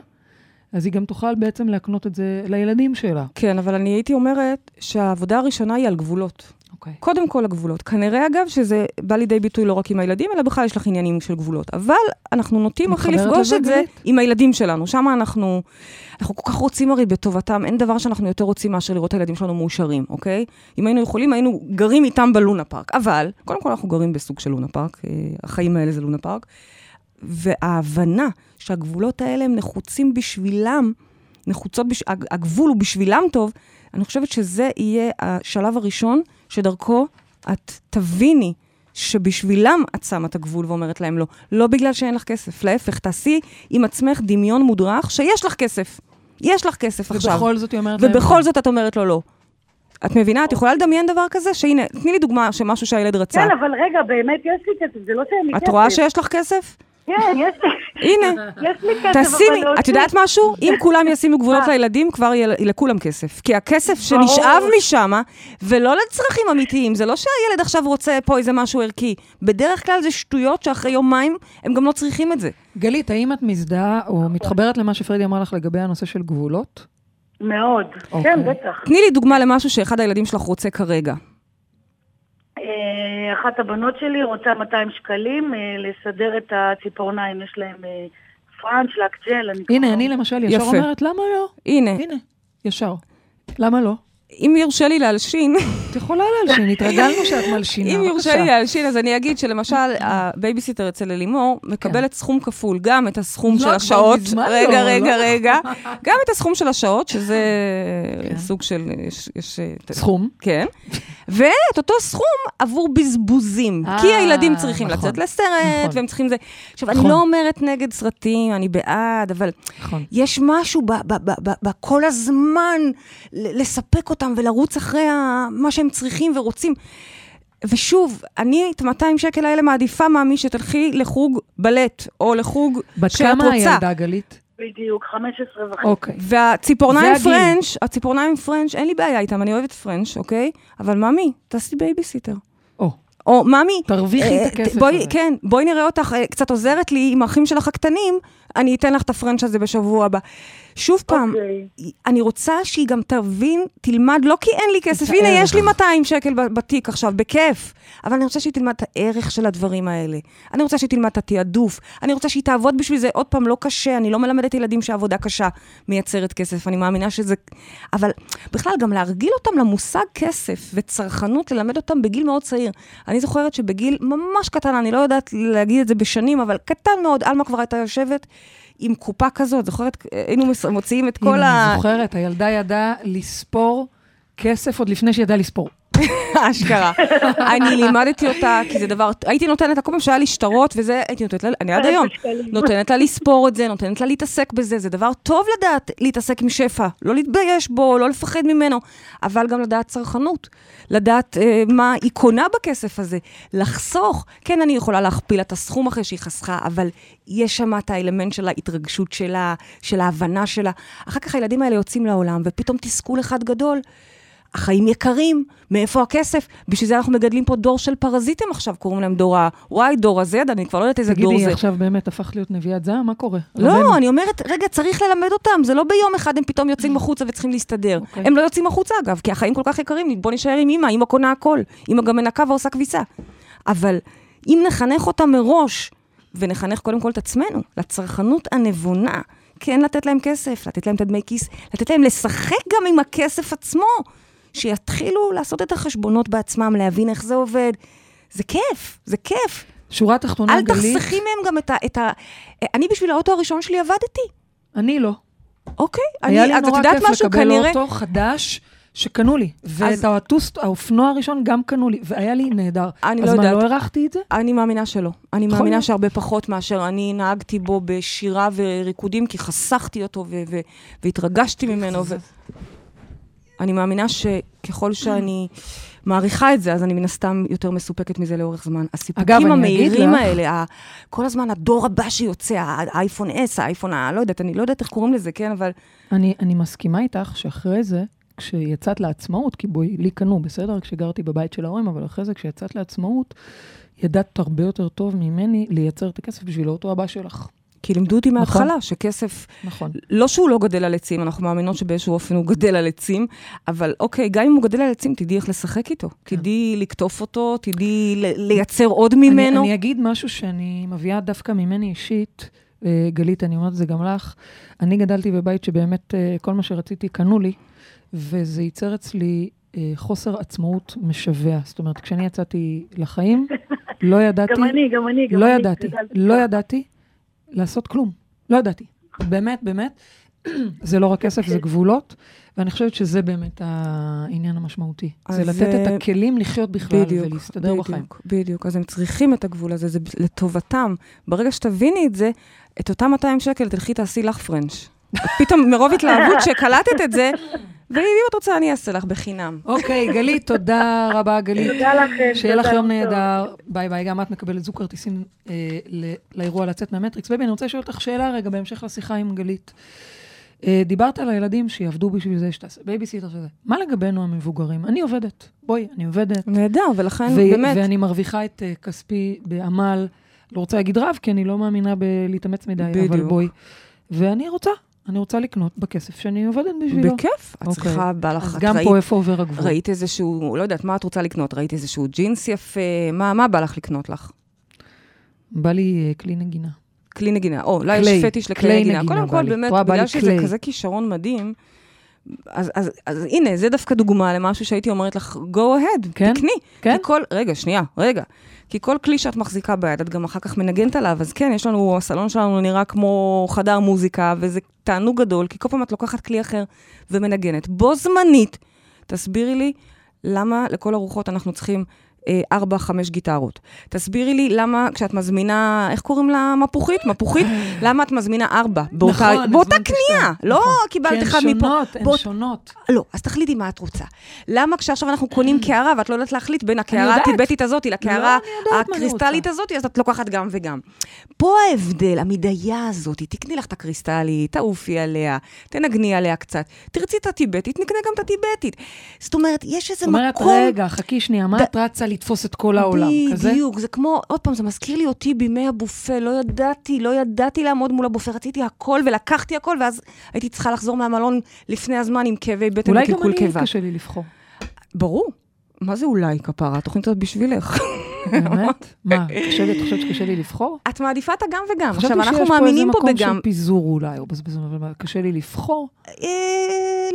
אז היא גם תוכל בעצם להקנות את זה לילדים שלה. כן, אבל אני הייתי אומרת שהעבודה הראשונה היא על גבולות. אוקיי. קודם כל הגבולות. כנראה, אגב, שזה בא לידי ביטוי לא רק עם הילדים, אלא בכלל יש לך עניינים של גבולות. אבל אנחנו נוטים הכי לפגוש את זה גלית? עם הילדים שלנו. שם אנחנו, אנחנו כל כך רוצים הרי בטובתם, אין דבר שאנחנו יותר רוצים מאשר לראות את הילדים שלנו מאושרים, אוקיי? אם היינו יכולים, היינו גרים איתם בלונה פארק. אבל, קודם כל אנחנו גרים בסוג של לונה פארק, אה, החיים האלה זה לונה פארק. וההבנה שהגבולות האלה הם נחוצים בשבילם, נחוצות, בש... הג- הגבול הוא בשבילם טוב, אני חושבת שזה יהיה השלב הראשון שדרכו את תביני שבשבילם את שמה את הגבול ואומרת להם לא. לא בגלל שאין לך כסף, להפך, תעשי עם עצמך דמיון מודרך שיש לך כסף. יש לך כסף עכשיו. ובכל זאת היא אומרת להם... ובכל זאת את אומרת לו לא. את מבינה? את יכולה לדמיין דבר כזה? שהנה, תני לי דוגמה של משהו שהילד רצה. כן, אבל רגע, באמת יש לי כסף, זה לא שאין לי כסף. את רואה שיש לך כסף? כן, יש לי... הנה. יש לי כסף, תשימי, אבל את יודעת משהו? אם כולם ישימו גבולות לילדים, כבר יהיה לכולם כסף. כי הכסף שנשאב משם, ולא לצרכים אמיתיים, זה לא שהילד עכשיו רוצה פה איזה משהו ערכי. בדרך כלל זה שטויות שאחרי יומיים הם גם לא צריכים את זה. גלית, האם את מזדהה או מתחברת למה שפרדי אמר לך לגבי הנושא של גבולות? מאוד. אוקיי. כן, בטח. תני לי דוגמה למשהו שאחד הילדים שלך רוצה כרגע. אה, אחת הבנות שלי רוצה 200 שקלים אה, לסדר את הציפורניים, יש להם אה, French, לק ג'ל, אני הנה, אני למשל ישר. אומרת, למה לא? הנה, הנה, ישר. למה לא? אם יורשה לי להלשין, את יכולה להלשין, התרגלנו שאת מלשינה. אם יורשה. לי להלשין, אז אני אגיד שלמשל, הבייביסיטר אצל אלימור מקבלת סכום כפול, גם את הסכום של השעות, רגע, לא, רגע, לא. רגע, גם את הסכום של השעות, שזה כן. סוג של, יש, סכום. כן, ואת אותו סכום עבור בזבוזים, אה, כי הילדים צריכים נכון, לצאת לסרט, נכון. והם צריכים זה. עכשיו, אני נכון. לא אומרת נגד סרטים, אני בעד, אבל. יש משהו בכל הזמן לספק אותם ולרוץ אחרי ה- מה שהם צריכים ורוצים. ושוב, אני את 200 שקל האלה מעדיפה מאמי שתלכי לחוג בלט, או לחוג בת שאת כמה רוצה. הילדה, גלית? בדיוק, 15 וחצי. אוקיי. והציפורניים. French, הציפורניים French, אין לי בעיה איתם, אני אוהבת French, אוקיי? אבל מאמי, תעשי בייביסיטר. או, או מאמי, תרוויחי אה, את הכסף בואי, הזה. כן, בואי נראה אותך אה, קצת עוזרת לי עם האחים שלך הקטנים, אני אתן לך את ה French הזה בשבוע הבא. שוב פעם, אוקיי. אני רוצה שהיא גם תבין, תלמד, לא כי אין לי כסף, הנה, הערך. יש לי 200 שקל בתיק עכשיו, בכיף. אבל אני רוצה שהיא תלמד את הערך של הדברים האלה. אני רוצה שהיא תלמד את התעדוף. אני רוצה שהיא תעבוד בשביל זה, עוד פעם, לא קשה. אני לא מלמדת ילדים שעבודה קשה מייצרת כסף, אני מאמינה שזה... אבל בכלל, גם להרגיל אותם למושג כסף וצרכנות, ללמד אותם בגיל מאוד צעיר. אני זוכרת שבגיל ממש קטן, אני לא יודעת להגיד את זה בשנים, אבל קטן מאוד, עלמה כבר הייתה יושבת עם קופה כזאת, זוכרת? היינו מוציאים את כל ה... אני זוכרת, הילדה ידעה לספור כסף עוד לפני שידעה לספור. אשכרה. אני לימדתי אותה, כי זה דבר, הייתי נותנת לה, כל פעם שהיה לי שטרות וזה, הייתי נותנת לה, אני עד היום. נותנת לה לספור את זה, נותנת לה להתעסק בזה, זה דבר טוב לדעת להתעסק עם שפע, לא להתבייש בו, לא לפחד ממנו, אבל גם לדעת צרכנות, לדעת אה, מה היא קונה בכסף הזה, לחסוך. כן, אני יכולה להכפיל לה את הסכום אחרי שהיא חסכה, אבל יש שם את האלמנט של ההתרגשות שלה, של ההבנה שלה. אחר כך הילדים האלה יוצאים לעולם, ופתאום תסכול אחד גדול. החיים יקרים, מאיפה הכסף? בשביל זה אנחנו מגדלים פה דור של פרזיטים עכשיו, קוראים להם דור ה-Y, דור ה-Z, אני כבר לא יודעת איזה דור תגידי, זה. עכשיו באמת הפך להיות נביאת זעם? מה קורה? רבנו. לא, אני אומרת, רגע, צריך ללמד אותם, זה לא ביום אחד הם פתאום יוצאים החוצה וצריכים להסתדר. אוקיי. הם לא יוצאים החוצה, אגב, כי החיים כל כך יקרים, בוא נישאר עם אמא, אמא קונה הכל, אמא גם מנקה ועושה כביסה. אבל אם נחנך אותם מראש, ונחנך קודם כל את עצמנו, לצרכנות הנבונה, כן לתת להם כסף, לתת להם את הדמי כיס, לתת להם לשחק גם עם הכסף עצמו, שיתחילו לעשות את החשבונות בעצמם, להבין איך זה עובד. זה כיף, זה כיף. שורה תחתונה, אל גלית, תחסכי מהם גם את ה, את ה... אני בשביל האוטו הראשון שלי עבדתי, אני לא. אוקיי? היה אני, לי אז את נורא יודעת כיף משהו? לקבל כנראה... אוטו חדש שקנו לי. ואת אז- האוטוס, האופנוע הראשון גם קנו לי, והיה לי נהדר. אני לא אז מה, יודעת. לא הערכתי את זה? אני מאמינה שלא. אני יכול מאמינה. שהרבה פחות מאשר אני נהגתי בו בשירה וריקודים, כי חסכתי אותו ו- ו- והתרגשתי ממנו. אני מאמינה שככל שאני מעריכה את זה, אז אני מן הסתם יותר מסופקת מזה לאורך זמן. הסיפוקים המהירים האלה, כל הזמן הדור הבא שיוצא, האייפון S, האייפון ה... לא יודעת, אני לא יודעת איך קוראים לזה, כן? אבל אני, אני מסכימה איתך שאחרי זה, כשיצאת לעצמאות, כי בואי, לי קנו, בסדר? כשגרתי בבית של ההורים, אבל אחרי זה, כשיצאת לעצמאות, ידעת הרבה יותר טוב ממני לייצר את הכסף בשביל האוטו הבא שלך. כי לימדו אותי נכון. מההתחלה שכסף, נכון. לא שהוא לא גדל על עצים, אנחנו מאמינות שבאיזשהו אופן הוא גדל על עצים, אבל אוקיי, גם אם הוא גדל על עצים, תדעי איך לשחק איתו. כן. תדעי לקטוף אותו, תדעי לייצר עוד אני, ממנו. אני אגיד משהו שאני מביאה דווקא ממני אישית, אה, גלית, אני אומרת את זה גם לך. אני גדלתי בבית שבאמת אה, כל מה שרציתי קנו לי, וזה ייצר אצלי אה, חוסר עצמאות משווע. זאת אומרת, כשאני יצאתי לחיים, לא ידעתי, גם אני, גם אני, גם לא אני. ידעתי, גדלתי לא. ידעתי לעשות כלום. לא ידעתי. באמת, באמת. זה לא רק כסף, זה גבולות, ואני חושבת שזה באמת העניין המשמעותי. זה לתת את אה, הכלים לחיות בכלל ולהסתדר בחיים. בדיוק, בדיוק. אז הם צריכים את הגבול הזה, זה לטובתם. ברגע שתביני את זה, את אותם 200 שקל, תלכי תעשי לך פרנץ'. פתאום מרוב התלהבות שקלטת את זה, ואם את רוצה, אני אעשה לך בחינם. אוקיי, גלית, תודה רבה, גלית. תודה לכם. שיהיה לך יום. נהדר. bye bye, גם את מקבלת זוג כרטיסים אה, ל- לאירוע לצאת מהמטריקס. baby, אני רוצה לשאול אותך שאלה רגע, בהמשך לשיחה עם גלית. אה, דיברת על הילדים שיעבדו בשביל זה, שתעשה בייביסיטר שזה. מה לגבינו המבוגרים? אני עובדת. בואי, אני עובדת. נהדר, ולכן ו- באמת, ואני מרוויחה את אה, כספי בעמל, לא רוצה להגיד רב, כי אני לא מאמינה בלהתאמץ מדי, אבל בדיוק. בואי. ואני רוצה, אני רוצה לקנות בכסף שאני עובדת בשבילו. בכיף. את אוקיי. צריכה, בא לך, אז גם ראית- פה איפה עובר הגבול. ראית איזשהו, לא יודעת, מה את רוצה לקנות? ראית איזשהו ג'ינס יפה? מה מה בא לך לקנות לך? בא לי אה, כלי נגינה. כלי נגינה. או, לה כלי, יש פטיש לכלי כלי נגינה. קודם כל. באמת, בגלל שזה. כזה כישרון מדהים, אז, אז, אז הנה, זה דווקא דוגמה למשהו שהייתי אומרת לך, go ahead, כן? תקני. כן? כי כל, רגע, שנייה, רגע. כי כל כלי שאת מחזיקה ביד, את גם אחר כך מנגנת עליו, אז כן, יש לנו, הסלון שלנו נראה כמו חדר מוזיקה, וזה תענוג גדול, כי כל פעם את לוקחת כלי אחר ומנגנת. בו זמנית, תסבירי לי למה לכל הרוחות אנחנו צריכים ארבע, חמש גיטרות. תסבירי לי למה כשאת מזמינה, איך קוראים לה? מפוחית? מפוחית? למה את מזמינה ארבע? באותה, נכון, באותה קנייה. לא נכון. קיבלת כי אחד הן מפה. שונות, הן באות- שונות. לא, אז תחליטי מה את רוצה. למה כשעכשיו אנחנו קונים קערה ואת לא יודעת להחליט בין הקערה. הטיבטית הזאת לקערה לא, אני הקריסטלית. הזאת, אז את לוקחת גם וגם. פה ההבדל, המדיה הזאת, תקני לך את הקריסטלית, תעופי עליה, תנגני עליה קצת. תרצי את הטיבטית, נקנה גם את הטיבטית. זאת אומרת, יש איזה זאת אומרת, מקום... רגע, חכי שנייה, מה את רצה לתפוס את כל העולם? כזה? בדיוק, זה כמו, עוד פעם, זה מזכיר לי אותי בימי הבופה, לא ידעתי, לא ידעתי לעמוד מול הבופה, רציתי הכל ולקחתי הכל, ואז הייתי צריכה לחזור מהמלון לפני הזמן עם כאבי בטן אולי גם וקלקול אני קיבה. קשה לי לבחור. ברור. מה זה אולי, כפרה? התוכנית הזאת בשבילך. באמת? מה, קשה לי, את חושבת שקשה לי לבחור? את מעדיפה את הגם וגם. חשבתי עכשיו, אנחנו שיש פה איזה מאמינים פה מקום בגם. של פיזור אולי, או בזבזון, אבל קשה לי לבחור. אה,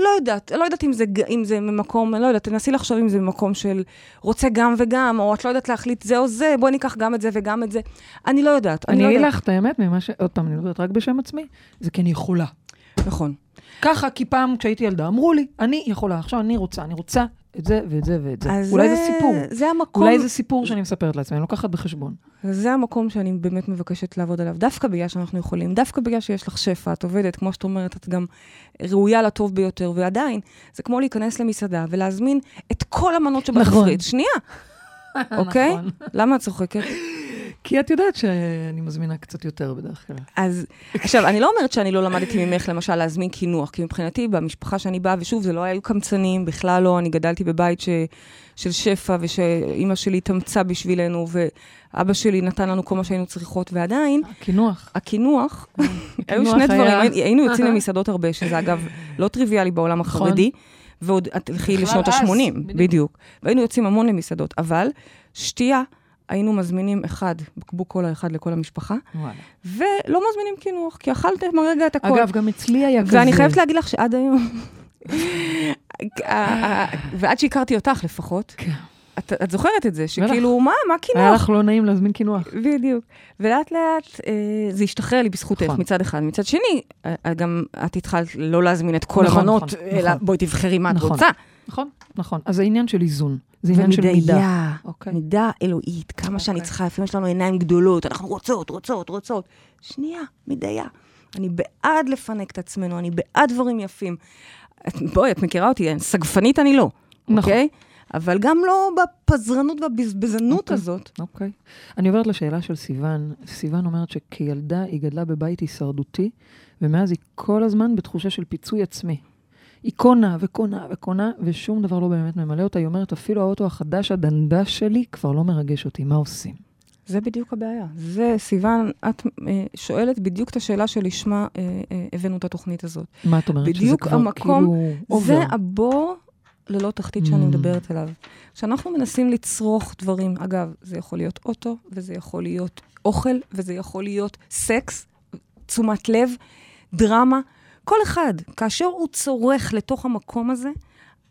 לא יודעת, לא יודעת אם זה, ממקום, לא יודעת, תנסי לחשוב אם זה ממקום של רוצה גם וגם, או את לא יודעת להחליט זה או זה, בואי ניקח גם את זה וגם את זה. אני לא יודעת, אני לא אגיד. לך את האמת, ממה ש... עוד פעם, אני מדברת רק בשם עצמי, זה כי אני יכולה. נכון. ככה, כי פעם כשהייתי ילדה, אמרו לי, אני יכולה, עכשיו אני רוצה, אני רוצה את זה ואת זה ואת זה. אולי זה סיפור. זה המקום, אולי זה סיפור שאני מספרת לעצמי, אני לוקחת בחשבון. זה המקום שאני באמת מבקשת לעבוד עליו, דווקא בגלל שאנחנו יכולים, דווקא בגלל שיש לך שפע, את עובדת, כמו שאת אומרת, את גם ראויה לטוב ביותר, ועדיין, זה כמו להיכנס למסעדה ולהזמין את כל המנות שבתפריט. שנייה, אוקיי? נכון. למה את צוחקת? כי את יודעת שאני מזמינה קצת יותר בדרך כלל. אז עכשיו, אני לא אומרת שאני לא למדתי ממך, למשל, להזמין קינוח, כי מבחינתי, במשפחה שאני באה, ושוב, זה לא היו קמצנים, בכלל לא, אני גדלתי בבית ש, של שפע, ושאימא שלי התאמצה בשבילנו, ואבא שלי נתן לנו כל מה שהיינו צריכות, ועדיין, קינוח. הקינוח, היו הקינוח שני דברים, היינו יוצאים למסעדות הרבה, שזה אגב לא טריוויאלי בעולם נכון. החרדי, ועוד תלכי בכלל לשנות אז, ה-80, בדיוק. בדיוק. והיינו יוצאים המון למסעדות, אבל שתייה, היינו מזמינים אחד, בקבוק קולה אחד לכל המשפחה, וואלה. ולא מזמינים קינוח, כי אכלתם הרגע את הכל. אגב, גם אצלי היה כזה. ואני חייבת להגיד לך שעד היום, ועד שהכרתי אותך לפחות, כן. את, את זוכרת את זה, שכאילו, מה, מה היה קינוח? לך לא נעים להזמין קינוח. בדיוק. ולאט לאט אה, זה השתחרר לי בזכותך נכון. מצד אחד. מצד שני, אה, גם את התחלת לא להזמין את כל נכון, המנות, נכון, אלא נכון. בואי תבחרי מה את נכון. רוצה. נכון, נכון. אז זה עניין של איזון. זה עניין של מידה. אוקיי. מידה אלוהית, כמה שאני אוקיי. צריכה, לפעמים יש לנו עיניים גדולות, אנחנו רוצות, רוצות, רוצות. שנייה, מדיה. אני בעד לפנק את עצמנו, אני בעד דברים יפים. את- בואי, את מכירה אותי, סגפנית אני לא, נכון. אוקיי? אבל גם לא בפזרנות והבזבזנות אוקיי. הזאת. אוקיי. אני עוברת לשאלה של סיוון. סיוון אומרת שכילדה היא גדלה בבית הישרדותי, ומאז היא כל הזמן בתחושה של פיצוי עצמי. היא קונה וקונה וקונה, ושום דבר לא באמת ממלא אותה. היא אומרת, אפילו האוטו החדש, הדנדש שלי, כבר לא מרגש אותי, מה עושים? זה בדיוק הבעיה. זה, סיוון, את אה, שואלת בדיוק את השאלה שלשמה אה, אה, הבאנו את התוכנית הזאת. מה את אומרת? שזה בדיוק כבר המקום, כאילו זה. הבור ללא תחתית שאני Mm. מדברת עליו. כשאנחנו מנסים לצרוך דברים, אגב, זה יכול להיות אוטו, וזה יכול להיות אוכל, וזה יכול להיות סקס, תשומת לב, דרמה, כל אחד, כאשר הוא צורך לתוך המקום הזה,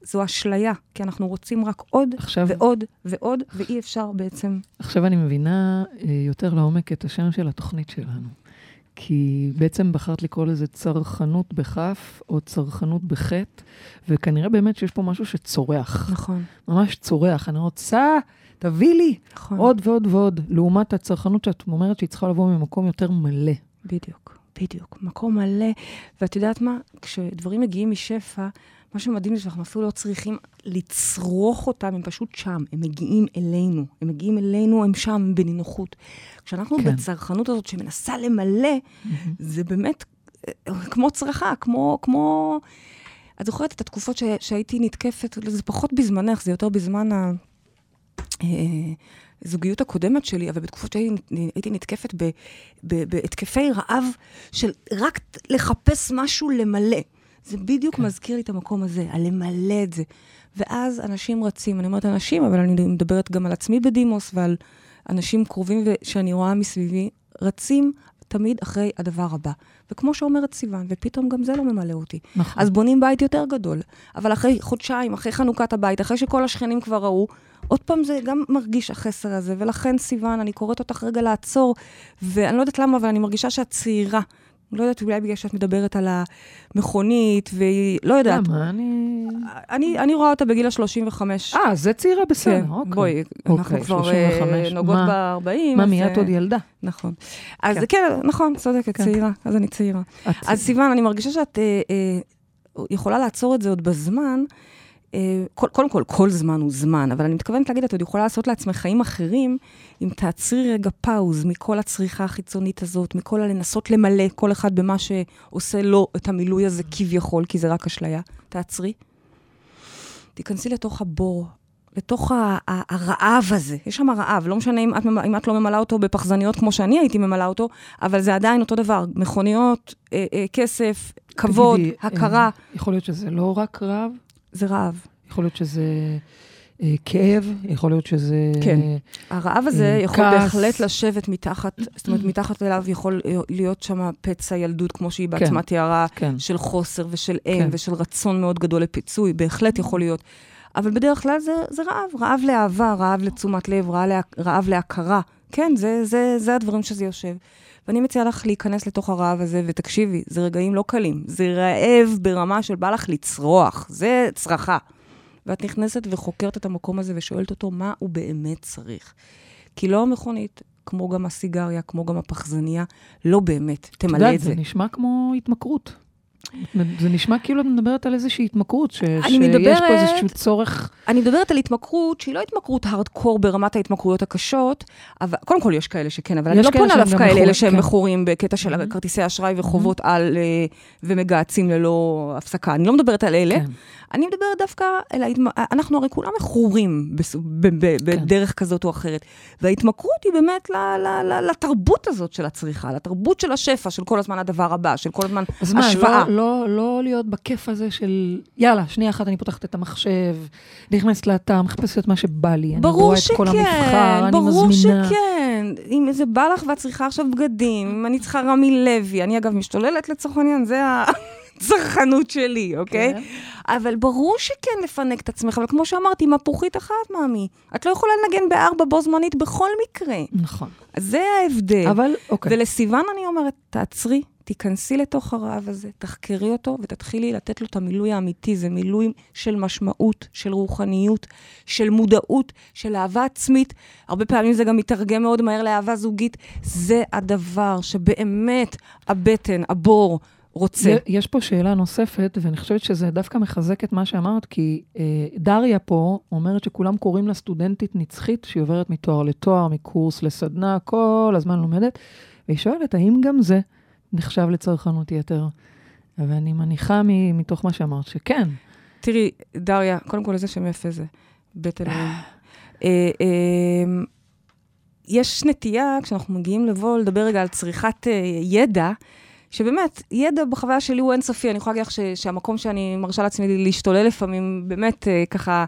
זו אשליה, כי אנחנו רוצים רק עוד עכשיו, ועוד ועוד, ואי אפשר בעצם... עכשיו אני מבינה אה, יותר לעומק את השם של התוכנית שלנו. כי בעצם בחרת לקרוא לזה צרכנות בכף, או צרכנות בחטא, וכנראה באמת שיש פה משהו שצורח, נכון, ממש צורח. אני רוצה, תביא לי נכון. עוד ועוד ועוד, לעומת הצרכנות שאת אומרת שהיא צריכה לבוא ממקום יותר מלא. בדיוק, בדיוק. מקום מלא. ואת יודעת מה? כשדברים מגיעים משפע, מה שמדהים זה שאנחנו אפילו לא צריכים לצרוך אותם, הם פשוט שם, הם מגיעים אלינו. הם מגיעים אלינו, הם שם, בנינוחות. כשאנחנו כן. בצרכנות הזאת שמנסה למלא, זה באמת אה, כמו צרכה, כמו... כמו... את זוכרת את התקופות ש... שהייתי נתקפת, זה פחות בזמנך, זה יותר בזמן ה... אה, הזוגיות הקודמת שלי, אבל בתקופות שהייתי נתקפת ב, ב, בהתקפי רעב של רק לחפש משהו למלא. זה בדיוק כן. מזכיר לי את המקום הזה, הלמלא את זה. ואז אנשים רצים, אני אומרת אנשים, אבל אני מדברת גם על עצמי בדימוס ועל אנשים קרובים שאני רואה מסביבי, רצים תמיד אחרי הדבר הבא. וכמו שאומרת סיוון, ופתאום גם זה לא ממלא אותי. נכון. אז בונים בית יותר גדול. אבל אחרי חודשיים, אחרי חנוכת הבית, אחרי שכל השכנים כבר ראו, עוד פעם זה גם מרגיש החסר הזה. ולכן, סיוון, אני קוראת אותך רגע לעצור, ואני לא יודעת למה, אבל אני מרגישה שאת צעירה. לא יודעת, אולי בגלל שאת מדברת על המכונית, והיא... לא יודעת. למה? אני... אני, אני רואה אותה בגיל ה-35. אה, זה צעירה בסדר, כן, אוקיי. בואי, אנחנו אוקיי, כבר אה, 35. נוגעות מה- ב-40. מה, מי את עוד ילדה? נכון. אז כן. כן, נכון, צודקת, כן. צעירה, אז אני צעירה. אז סיוון, אני מרגישה שאת אה, אה, יכולה לעצור את זה עוד בזמן. אה, כל- קודם כל, כל זמן הוא זמן, אבל אני מתכוונת להגיד, את עוד יכולה לעשות לעצמך חיים אחרים, אם תעצרי רגע פאוז מכל הצריכה החיצונית הזאת, מכל הלנסות למלא כל אחד במה שעושה לו את המילוי הזה כביכול, כי זה רק אשליה. תעצרי. תיכנסי לתוך הבור, לתוך הרעב הזה. יש שם רעב, לא משנה אם את, אם את לא ממלאה אותו בפחזניות כמו שאני הייתי ממלאה אותו, אבל זה עדיין אותו דבר. מכוניות, אה, אה, כסף, כבוד, תגידי, הכרה, יכול להיות שזה לא רק רעב, זה רעב. יכול להיות שזה אה, כאב, יכול להיות שזה... כן. הרעב הזה אה, יכול כעס. בהחלט לשבת מתחת, זאת אומרת, מתחת אליו יכול להיות שם פצע ילדות, כמו שהיא בעצמה תיארה, כן. של חוסר ושל אין כן. ושל רצון מאוד גדול לפיצוי, בהחלט יכול להיות. אבל בדרך כלל זה, זה רעב, רעב לאהבה, רעב לתשומת לב, רעב, לה, רעב להכרה. כן, זה, זה, זה הדברים שזה יושב. ואני מציעה לך להיכנס לתוך הרעב הזה, ותקשיבי, זה רגעים לא קלים. זה רעב ברמה של בא לך לצרוח, זה צרחה. ואת נכנסת וחוקרת את המקום הזה ושואלת אותו מה הוא באמת צריך. כי לא המכונית, כמו גם הסיגריה, כמו גם הפחזניה, לא באמת את תמלא יודעת, את זה. זה נשמע כמו התמכרות. זה נשמע כאילו את מדברת על איזושהי התמכרות, ש- שיש מדברת- פה איזשהו צורך... אני מדברת על התמכרות שהיא לא התמכרות הארדקור ברמת ההתמכרויות הקשות, אבל קודם כל יש כאלה שכן, אבל אני לא פונה דווקא אל אלה שהם כן. מכורים בקטע של Mhm. כרטיסי אשראי וחובות על אה, ומגהצים ללא הפסקה. אני לא מדברת על אלה, כן. אני מדברת דווקא על ההתמ... אנחנו הרי כולם מכורים בס- ב- ב- בדרך כזאת או אחרת. וההתמכרות היא באמת ל- ל- ל- לתרבות הזאת של הצריכה, לתרבות של השפע, של כל הזמן הדבר הבא, של כל הזמן מה, השוואה. לא, לא, להיות בכיף הזה של, יאללה, שנייה אחת אני פותחת את המחשב, נכנסת לאתר, מחפשת את מה שבא לי, אני ברור רואה את שכן, כל המבחר, אני ברור מזמינה. שכן. אם זה בא לך ואת צריכה עכשיו בגדים, אם אני צריכה רמי לוי, אני אגב משתוללת לצורך העניין, זה הצרכנות שלי, אוקיי? כן. אבל ברור שכן לפנק את עצמך, אבל כמו שאמרתי, מפוחית אחת, מאמי. את לא יכולה לנגן בארבע בו זמנית בכל מקרה. נכון. זה ההבדל. אבל, אוקיי. ולסיוון אני אומרת, תעצרי, תיכנסי לתוך הרעב הזה, תחקרי אותו ותתחילי לתת לו את המילוי האמיתי. זה מילוי של משמעות, של רוחניות, של מודעות, של אהבה עצמית. הרבה פעמים זה גם מתרגם מאוד מהר לאהבה זוגית. זה הדבר שבאמת הבטן, הבור, רוצה. יש פה שאלה נוספת, ואני חושבת שזה דווקא מחזק את מה שאמרת, כי אה, דריה פה אומרת שכולם קוראים לה סטודנטית נצחית, שהיא עוברת מתואר לתואר, מקורס לסדנה, כל הזמן לומדת, והיא שואלת, האם גם זה נחשב לצרכנות יתר? ואני מניחה מ- מתוך מה שאמרת שכן. תראי, דריה, קודם כל איזה שם יפה זה, בית אלוהים. אה, אה, יש נטייה, כשאנחנו מגיעים לבוא לדבר רגע על צריכת uh, ידע, שבאמת, ידע בחוויה שלי הוא אינסופי. אני יכולה להגיד לך ש- שהמקום שאני מרשה לעצמי להשתולל לפעמים, באמת, אה, ככה,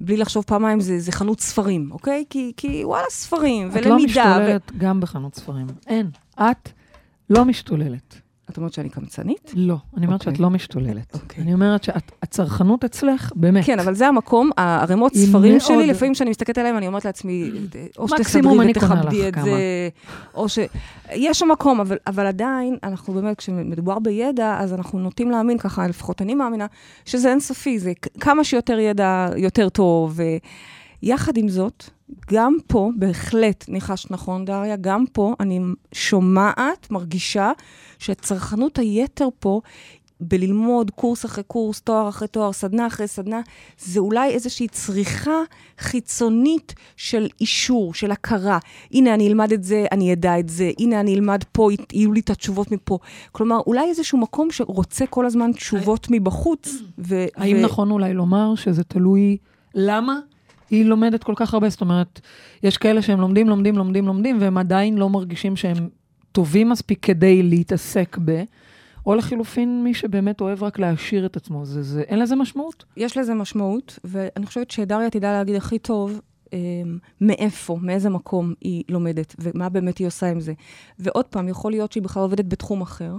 בלי לחשוב פעמיים, זה, זה חנות ספרים, אוקיי? כי, כי וואלה, ספרים, את ולמידה. לא משתוללת גם בחנות ספרים. אין. את לא משתוללת. את אומרת שאני קמצנית? לא. אני אומרת אוקיי. שאת לא משתוללת. אוקיי. אני אומרת שהצרכנות אצלך, באמת. כן, אבל זה המקום, הערימות ספרים שלי, לפעמים כשאני מסתכלת עליהם, אני אומרת לעצמי, או שתסדרי ותכבדי את. זה, או ש... יש שם מקום, אבל, אבל עדיין, אנחנו באמת, כשמדובר בידע, אז אנחנו נוטים להאמין, ככה, לפחות אני מאמינה, שזה אינסופי, זה כמה שיותר ידע, יותר טוב. ויחד עם זאת, גם פה, בהחלט ניחשת נכון, דריה, גם פה אני שומעת, מרגישה, שצרכנות היתר פה בללמוד קורס אחרי קורס, תואר אחרי תואר, סדנה אחרי סדנה, זה אולי איזושהי צריכה חיצונית של אישור, של הכרה. הנה, אני אלמד את זה, אני אדע את זה, הנה, אני אלמד פה, יהיו לי את התשובות מפה. כלומר, אולי איזשהו מקום שרוצה כל הזמן תשובות מבחוץ. ו- האם ו- נכון אולי לומר שזה תלוי למה היא לומדת כל כך הרבה? זאת אומרת, יש כאלה שהם לומדים, לומדים, לומדים, לומדים, והם עדיין לא מרגישים שהם טובים מספיק כדי להתעסק ב... או לחילופין, מי שבאמת אוהב רק להעשיר את עצמו, זה, זה, אין לזה משמעות? יש לזה משמעות, ואני חושבת שדריה תדע להגיד הכי טוב מאיפה, מאיזה מקום היא לומדת, ומה באמת היא עושה עם זה. ועוד פעם, יכול להיות שהיא בכלל עובדת בתחום אחר,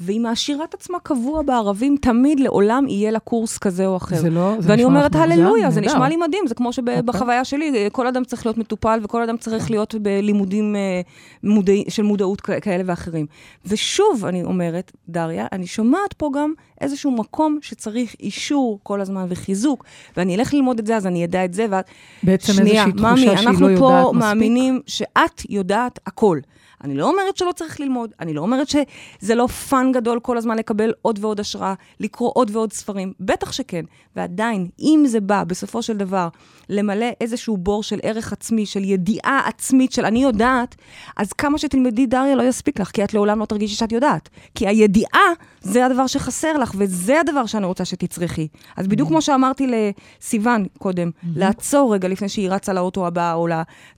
והיא מעשירה את עצמה קבוע בערבים, תמיד לעולם יהיה לה קורס כזה או אחר. זה לא, זה ואני נשמע אומרת? הללויה, זה. נשמע לי מדהים, זה כמו. שבחוויה שלי, כל אדם צריך להיות מטופל, וכל אדם צריך להיות בלימודים אה, מודעי, של מודעות כאלה ואחרים. ושוב, אני אומרת, דריה, אני שומעת פה גם איזשהו מקום שצריך אישור כל הזמן וחיזוק, ואני אלך ללמוד את זה, אז אני אדע את זה, ואת... בעצם שנייה, שהיא לא אנחנו פה מספיק. מאמינים שאת יודעת הכל. אני לא אומרת שלא צריך ללמוד, אני לא אומרת שזה לא fun גדול כל הזמן לקבל עוד ועוד השראה, לקרוא עוד ועוד ספרים, בטח שכן. ועדיין, אם זה בא בסופו של דבר למלא איזשהו בור של ערך עצמי, של ידיעה עצמית, של אני יודעת, אז כמה שתלמדי דריה לא יספיק לך, כי את לעולם לא תרגישי שאת יודעת. כי הידיעה זה הדבר שחסר לך, וזה הדבר שאני רוצה שתצרכי. אז בדיוק כמו שאמרתי לסיוון קודם, לעצור רגע לפני שהיא רצה לאוטו הבא או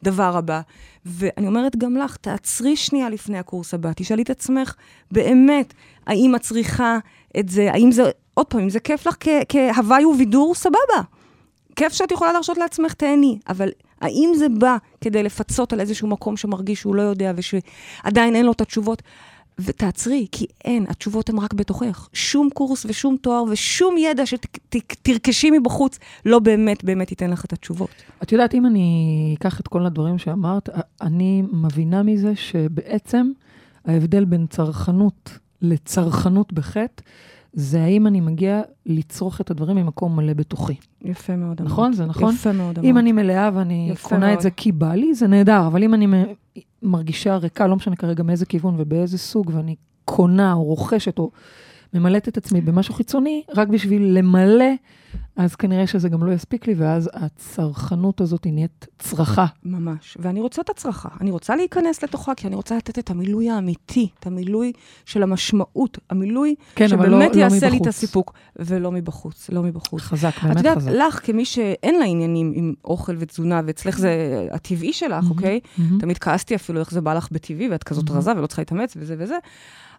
לדבר הבא. ואני אומרת גם לך, תעצרי שנייה לפני הקורס הבא, תשאלי את עצמך, באמת, האם את צריכה את זה, האם זה, עוד פעם, אם זה כיף לך כהוואי ובידור, סבבה. כיף שאת יכולה להרשות לעצמך, תהני, אבל האם זה בא כדי לפצות על איזשהו מקום שמרגיש שהוא לא יודע ושעדיין אין לו את התשובות? ותעצרי, כי אין, התשובות הן רק בתוכך. שום קורס ושום תואר ושום ידע שתרכשי מבחוץ לא באמת באמת ייתן לך את התשובות. את יודעת, אם אני אקח את כל הדברים שאמרת, אני מבינה מזה שבעצם ההבדל בין צרכנות לצרכנות בחטא, זה האם אני מגיע לצרוך את הדברים ממקום מלא בתוכי. יפה מאוד אמרת. נכון? זה נכון? יפה מאוד אמרת. אם אני מלאה ואני קונה מאוד. את זה כי בא לי, זה נהדר, אבל אם אני מרגישה ריקה, לא משנה כרגע מאיזה כיוון ובאיזה סוג, ואני קונה או רוכשת או ממלאת את עצמי במשהו חיצוני, רק בשביל למלא, אז כנראה שזה גם לא יספיק לי, ואז הצרכנות הזאת היא נהיית צרכה. ממש. ואני רוצה את הצרכה. אני רוצה להיכנס לתוכה, כי אני רוצה לתת את המילוי האמיתי, את המילוי של המשמעות, המילוי כן, אבל לא- שבאמת לא יעשה לי את. הסיפוק, ולא מבחוץ, לא מבחוץ. חזק, את באמת יודעת, חזק. לך, כמי שאין לה עניינים עם אוכל ותזונה, ואצלך זה הטבעי שלך, אוקיי? מהמם. תמיד כעסתי אפילו איך זה בא לך בטבעי, ואת כזאת מהמם. רזה ולא צריכה להתאמץ וזה וזה.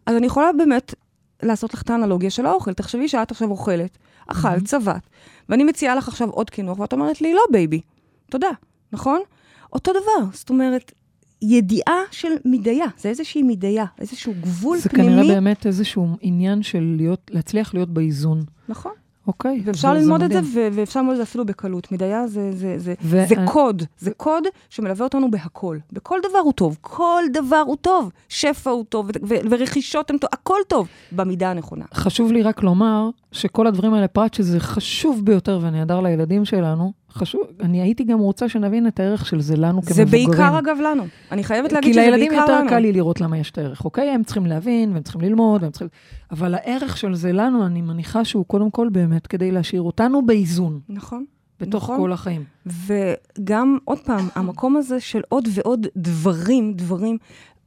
אז אני יכולה באמת לעשות לך את האנלוגיה של האוכל. תחשבי שאת עכשיו אוכלת, אכלת. שבעת, ואני מציעה לך עכשיו עוד קינוח, ואת אומרת לי, לא, baby. תודה, נכון? אותו דבר, זאת אומרת, ידיעה של מידיה, זה איזושהי מידיה, איזשהו גבול זה פנימי. כנראה באמת איזשהו עניין של להיות, להצליח להיות באיזון. נכון. אוקיי. ואפשר זה- ללמוד את זה, מדהים. ו- ואפשר ללמוד את זה אפילו בקלות. מידיה זה, זה, זה, ו- זה אני- קוד, זה קוד שמלווה אותנו בהכל. בכל דבר הוא טוב, כל דבר הוא טוב. שפע הוא טוב, ו- ו- ורכישות הן טוב, הכל טוב, במידה הנכונה. חשוב לי רק לומר שכל הדברים האלה, פרט שזה חשוב ביותר ונהדר לילדים שלנו, חשוב, אני הייתי גם רוצה שנבין את הערך של זה לנו זה כמבוגרים. בעיקר, אגב, לנו. אני חייבת להגיד כי שזה לילדים בעיקר יותר לנו. קל לי לראות למה יש את הערך, אוקיי? הם צריכים להבין, והם צריכים ללמוד, והם צריכים... אבל הערך של זה לנו, אני מניחה שהוא קודם כל באמת כדי להשאיר אותנו באיזון, נכון. בתוך נכון. כל החיים. וגם, עוד פעם, המקום הזה של עוד ועוד דברים, דברים,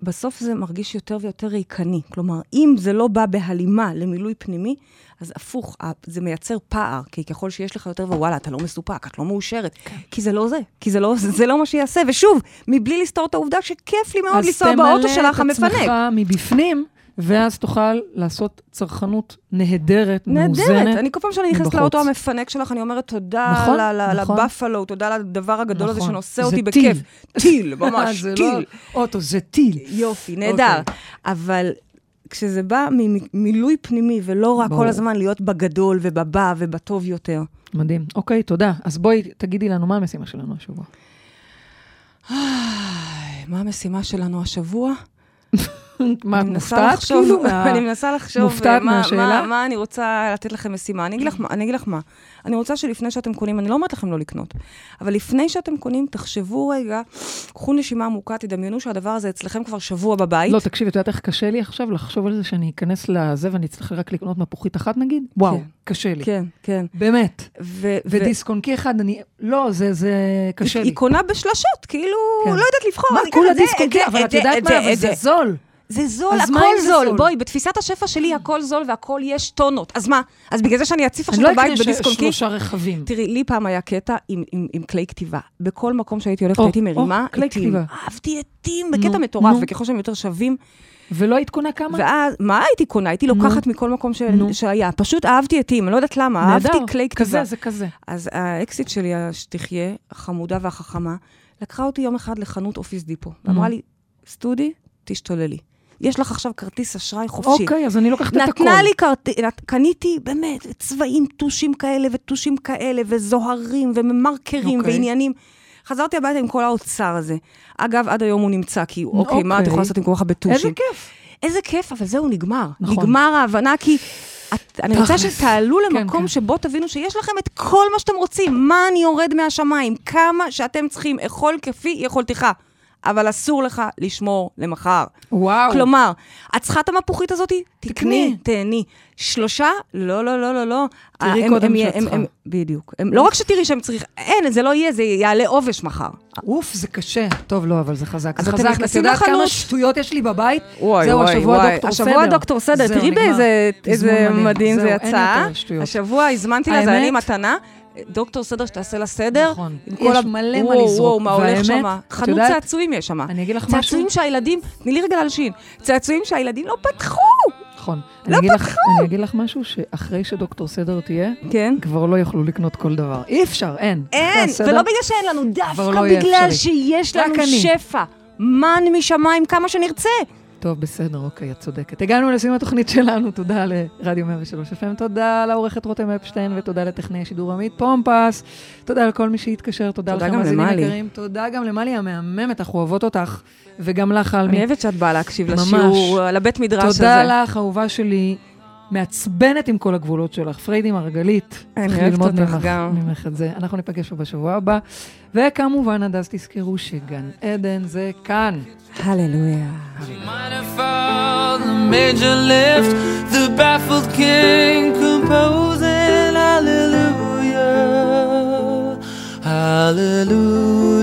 בסוף זה מרגיש יותר ויותר ריקני. כלומר, אם זה לא בא בהלימה למילוי פנימי, אז הפוך, זה מייצר פער, כי ככל שיש לך יותר, ווואלה, אתה לא מסופק, את לא מאושרת. כן. כי זה לא זה, כי זה לא, זה לא מה שיעשה. ושוב, מבלי לסתור את העובדה שכיף לי מאוד לנסוע באוטו שלך אז תמלא את המפנק. עצמך מבפנים, ואז תוכל לעשות צרכנות נהדרת, מאוזנת. נהדרת. אני כל פעם שאני נכנסת. לאוטו המפנק שלך, אני אומרת תודה נכון, ל- נכון. לבאפלו, תודה לדבר הגדול הזה נכון. שנושא זה אותי טיל. בכיף. טיל, ממש, זה טיל. לא אוטו, זה טיל. יופי, נהדר. אוקיי. אבל כשזה בא ממילוי פנימי, ולא רק ברור. כל הזמן להיות בגדול ובבא ובטוב יותר. מדהים. אוקיי, תודה. אז בואי, תגידי לנו מה המשימה שלנו השבוע. מה המשימה שלנו השבוע? מה, את אני מנסה מופתעת לחשוב, כאילו? מה- אני מנסה לחשוב מופתעת מה- מהשאלה? מה- מה אני רוצה לתת לכם משימה. אני אגיד לך מה, אני רוצה שלפני שאתם קונים, אני לא אומרת לכם לא לקנות, אבל לפני שאתם קונים, תחשבו רגע, קחו נשימה עמוקה, תדמיינו שהדבר הזה אצלכם כבר שבוע בבית. לא, תקשיבי, את יודעת איך קשה לי עכשיו לחשוב על זה שאני אכנס לזה ואני אצטרך רק לקנות מפוחית אחת נגיד? וואו, כן. קשה לי. כן, כן. באמת. ו- ו- ודיסק-און-קי אחד, אני... לא, זה זה קשה היא- לי. היא קונה בשלשות, כאילו, כן. לא יודעת לבחור. מה, כולה? זה, אבל את יודעת מה, אבל זה. זול. זה זול, אז מה הכל זול. זול? בואי, בתפיסת השפע שלי הכל זול והכל יש טונות. אז מה? אז בגלל זה שאני אציף עכשיו לא את הבית אקנה ש- בדיסק-און-קי? שלושה רכבים. תראי, לי פעם היה קטע עם, עם, עם כלי כתיבה. בכל מקום שהייתי הולכת או, הייתי או, מרימה כלי עטים. כתיבה. אהבתי עטים בקטע מטורף. וככל שהם יותר שווים. ולא היית קונה כמה? ואז, מה הייתי קונה? הייתי לוקחת מכל מקום ש... שהיה. פשוט אהבתי עטים, אני לא יודעת למה, אהבתי נהדר. כלי כתיבה. כזה, זה כזה. אז האקסיט שלי, שתחיה, החמודה והחכמה, לקחה אותי יום אחד לחנות אופיס דיפו. ואמרה לי, סטודי, תשתוללי. יש לך עכשיו כרטיס אשראי חופשי. אוקיי, אז אני לוקחת את הכל. נתנה לי כרטיס, קניתי באמת צבעים, טושים כאלה וטושים כאלה, וזוהרים וממרקרים אוקיי. ועניינים. חזרתי הביתה עם כל האוצר הזה. אגב, עד היום הוא נמצא, כי אוקיי, מה את אוקיי. יכולה לעשות עם כל כך הרבה טושים? איזה כיף. איזה כיף, אבל זהו, נגמר. נכון. נגמר ההבנה, כי את, אני רוצה. שתעלו כן, למקום כן. שבו תבינו שיש לכם את כל מה שאתם רוצים. מה אני יורד מהשמיים? כמה שאתם צריכים, אכול כפי יכולתך. אבל אסור לך לשמור למחר. וואו. כלומר, את צריכה את המפוחית הזאת? תקני. תהני. שלושה? לא, לא, לא, לא, לא. תראי הם- קודם שאת צריכה. בדיוק. הם- לא רק שתראי שהם צריכים, אין, זה לא יהיה, זה יעלה עובש מחר. אוף, זה קשה. טוב, לא, אבל זה חזק. אז זה חזק. את יודעת כמה שטויות יש לי בבית? וואי, זהו, וואי, השבוע וואי. דוקטור סדר. השבוע דוקטור סדר, תראי. באיזה מדהים. זה יצא. השבוע הזמנתי לה, זה היה לי האמת- מתנה. דוקטור סדר שתעשה לה סדר. נכון. עם יש כל ה- מלא מה לזרוק. וואו, מה הולך שם? חנות יודעת- צעצועים יש שם. אני אגיד לך משהו. צעצועים שהילדים, תני לי רגע להלשין. צעצועים שהילדים לא פתחו. נכון. לא אני אגיד לך- אני אגיד לך משהו, שאחרי שדוקטור סדר תהיה, כן. כבר לא יוכלו לקנות כל דבר. אי אפשר, אין. אין, הסדר- ולא בגלל שאין לנו, דווקא לא בגלל. שיש לנו. שפע. מן משמיים כמה שנרצה. טוב, בסדר, אוקיי, את צודקת. הגענו לסיום התוכנית שלנו, תודה לרדיו 103 FM, תודה לעורכת רותם אפשטיין, ותודה לטכנאי השידור עמית פומפס, תודה לכל מי שהתקשר, תודה תודה לכם, גם מאזינים. יקרים, תודה גם למלי המהממת, אנחנו אוהבות אותך, וגם לך, אלמי. אני אוהבת שאת באה להקשיב ממש. לשיעור, לבית מדרש הזה. תודה לך, אהובה שלי, מעצבנת עם כל הגבולות שלך, פריידי מרגלית. אני צריך אוהבת ללמוד ממך- גם. ממך את זה. אנחנו ניפגש פה בשבוע הבא, וכמובן, עד אז תזכרו שגן עדן זה כאן. הללויה.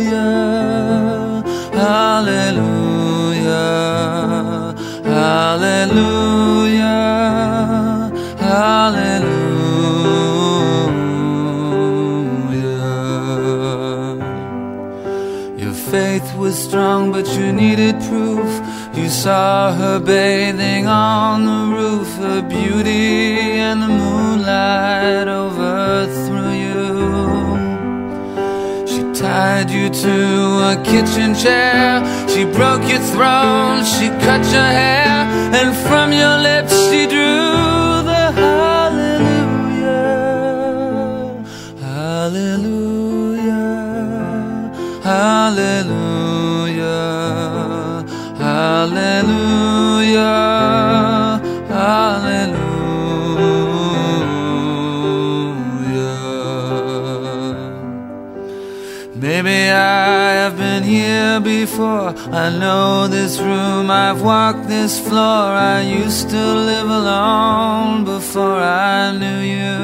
Hallelujah, hallelujah, hallelujah, hallelujah. Your faith was strong, but you needed proof. You saw her bathing on the roof, her beauty and the moonlight overthrew you. She tied you to a kitchen chair. She broke your throne, she cut your hair, and from your lips she drew before. I know this room, I've walked this floor. I used to live alone before I knew you.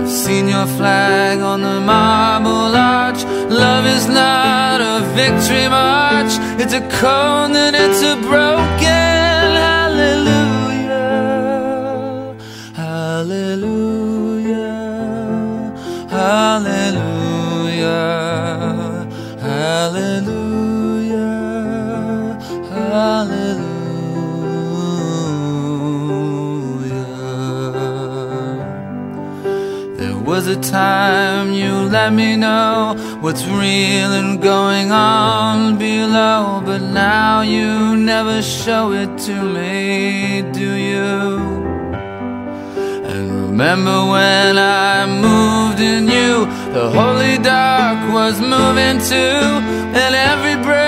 I've seen your flag on the marble arch. Love is not a victory march. It's a cold and it's a broken time you let me know what's real and going on below, but now you never show it to me, do you? And remember when I moved in you, the holy dark was moving too, and every breath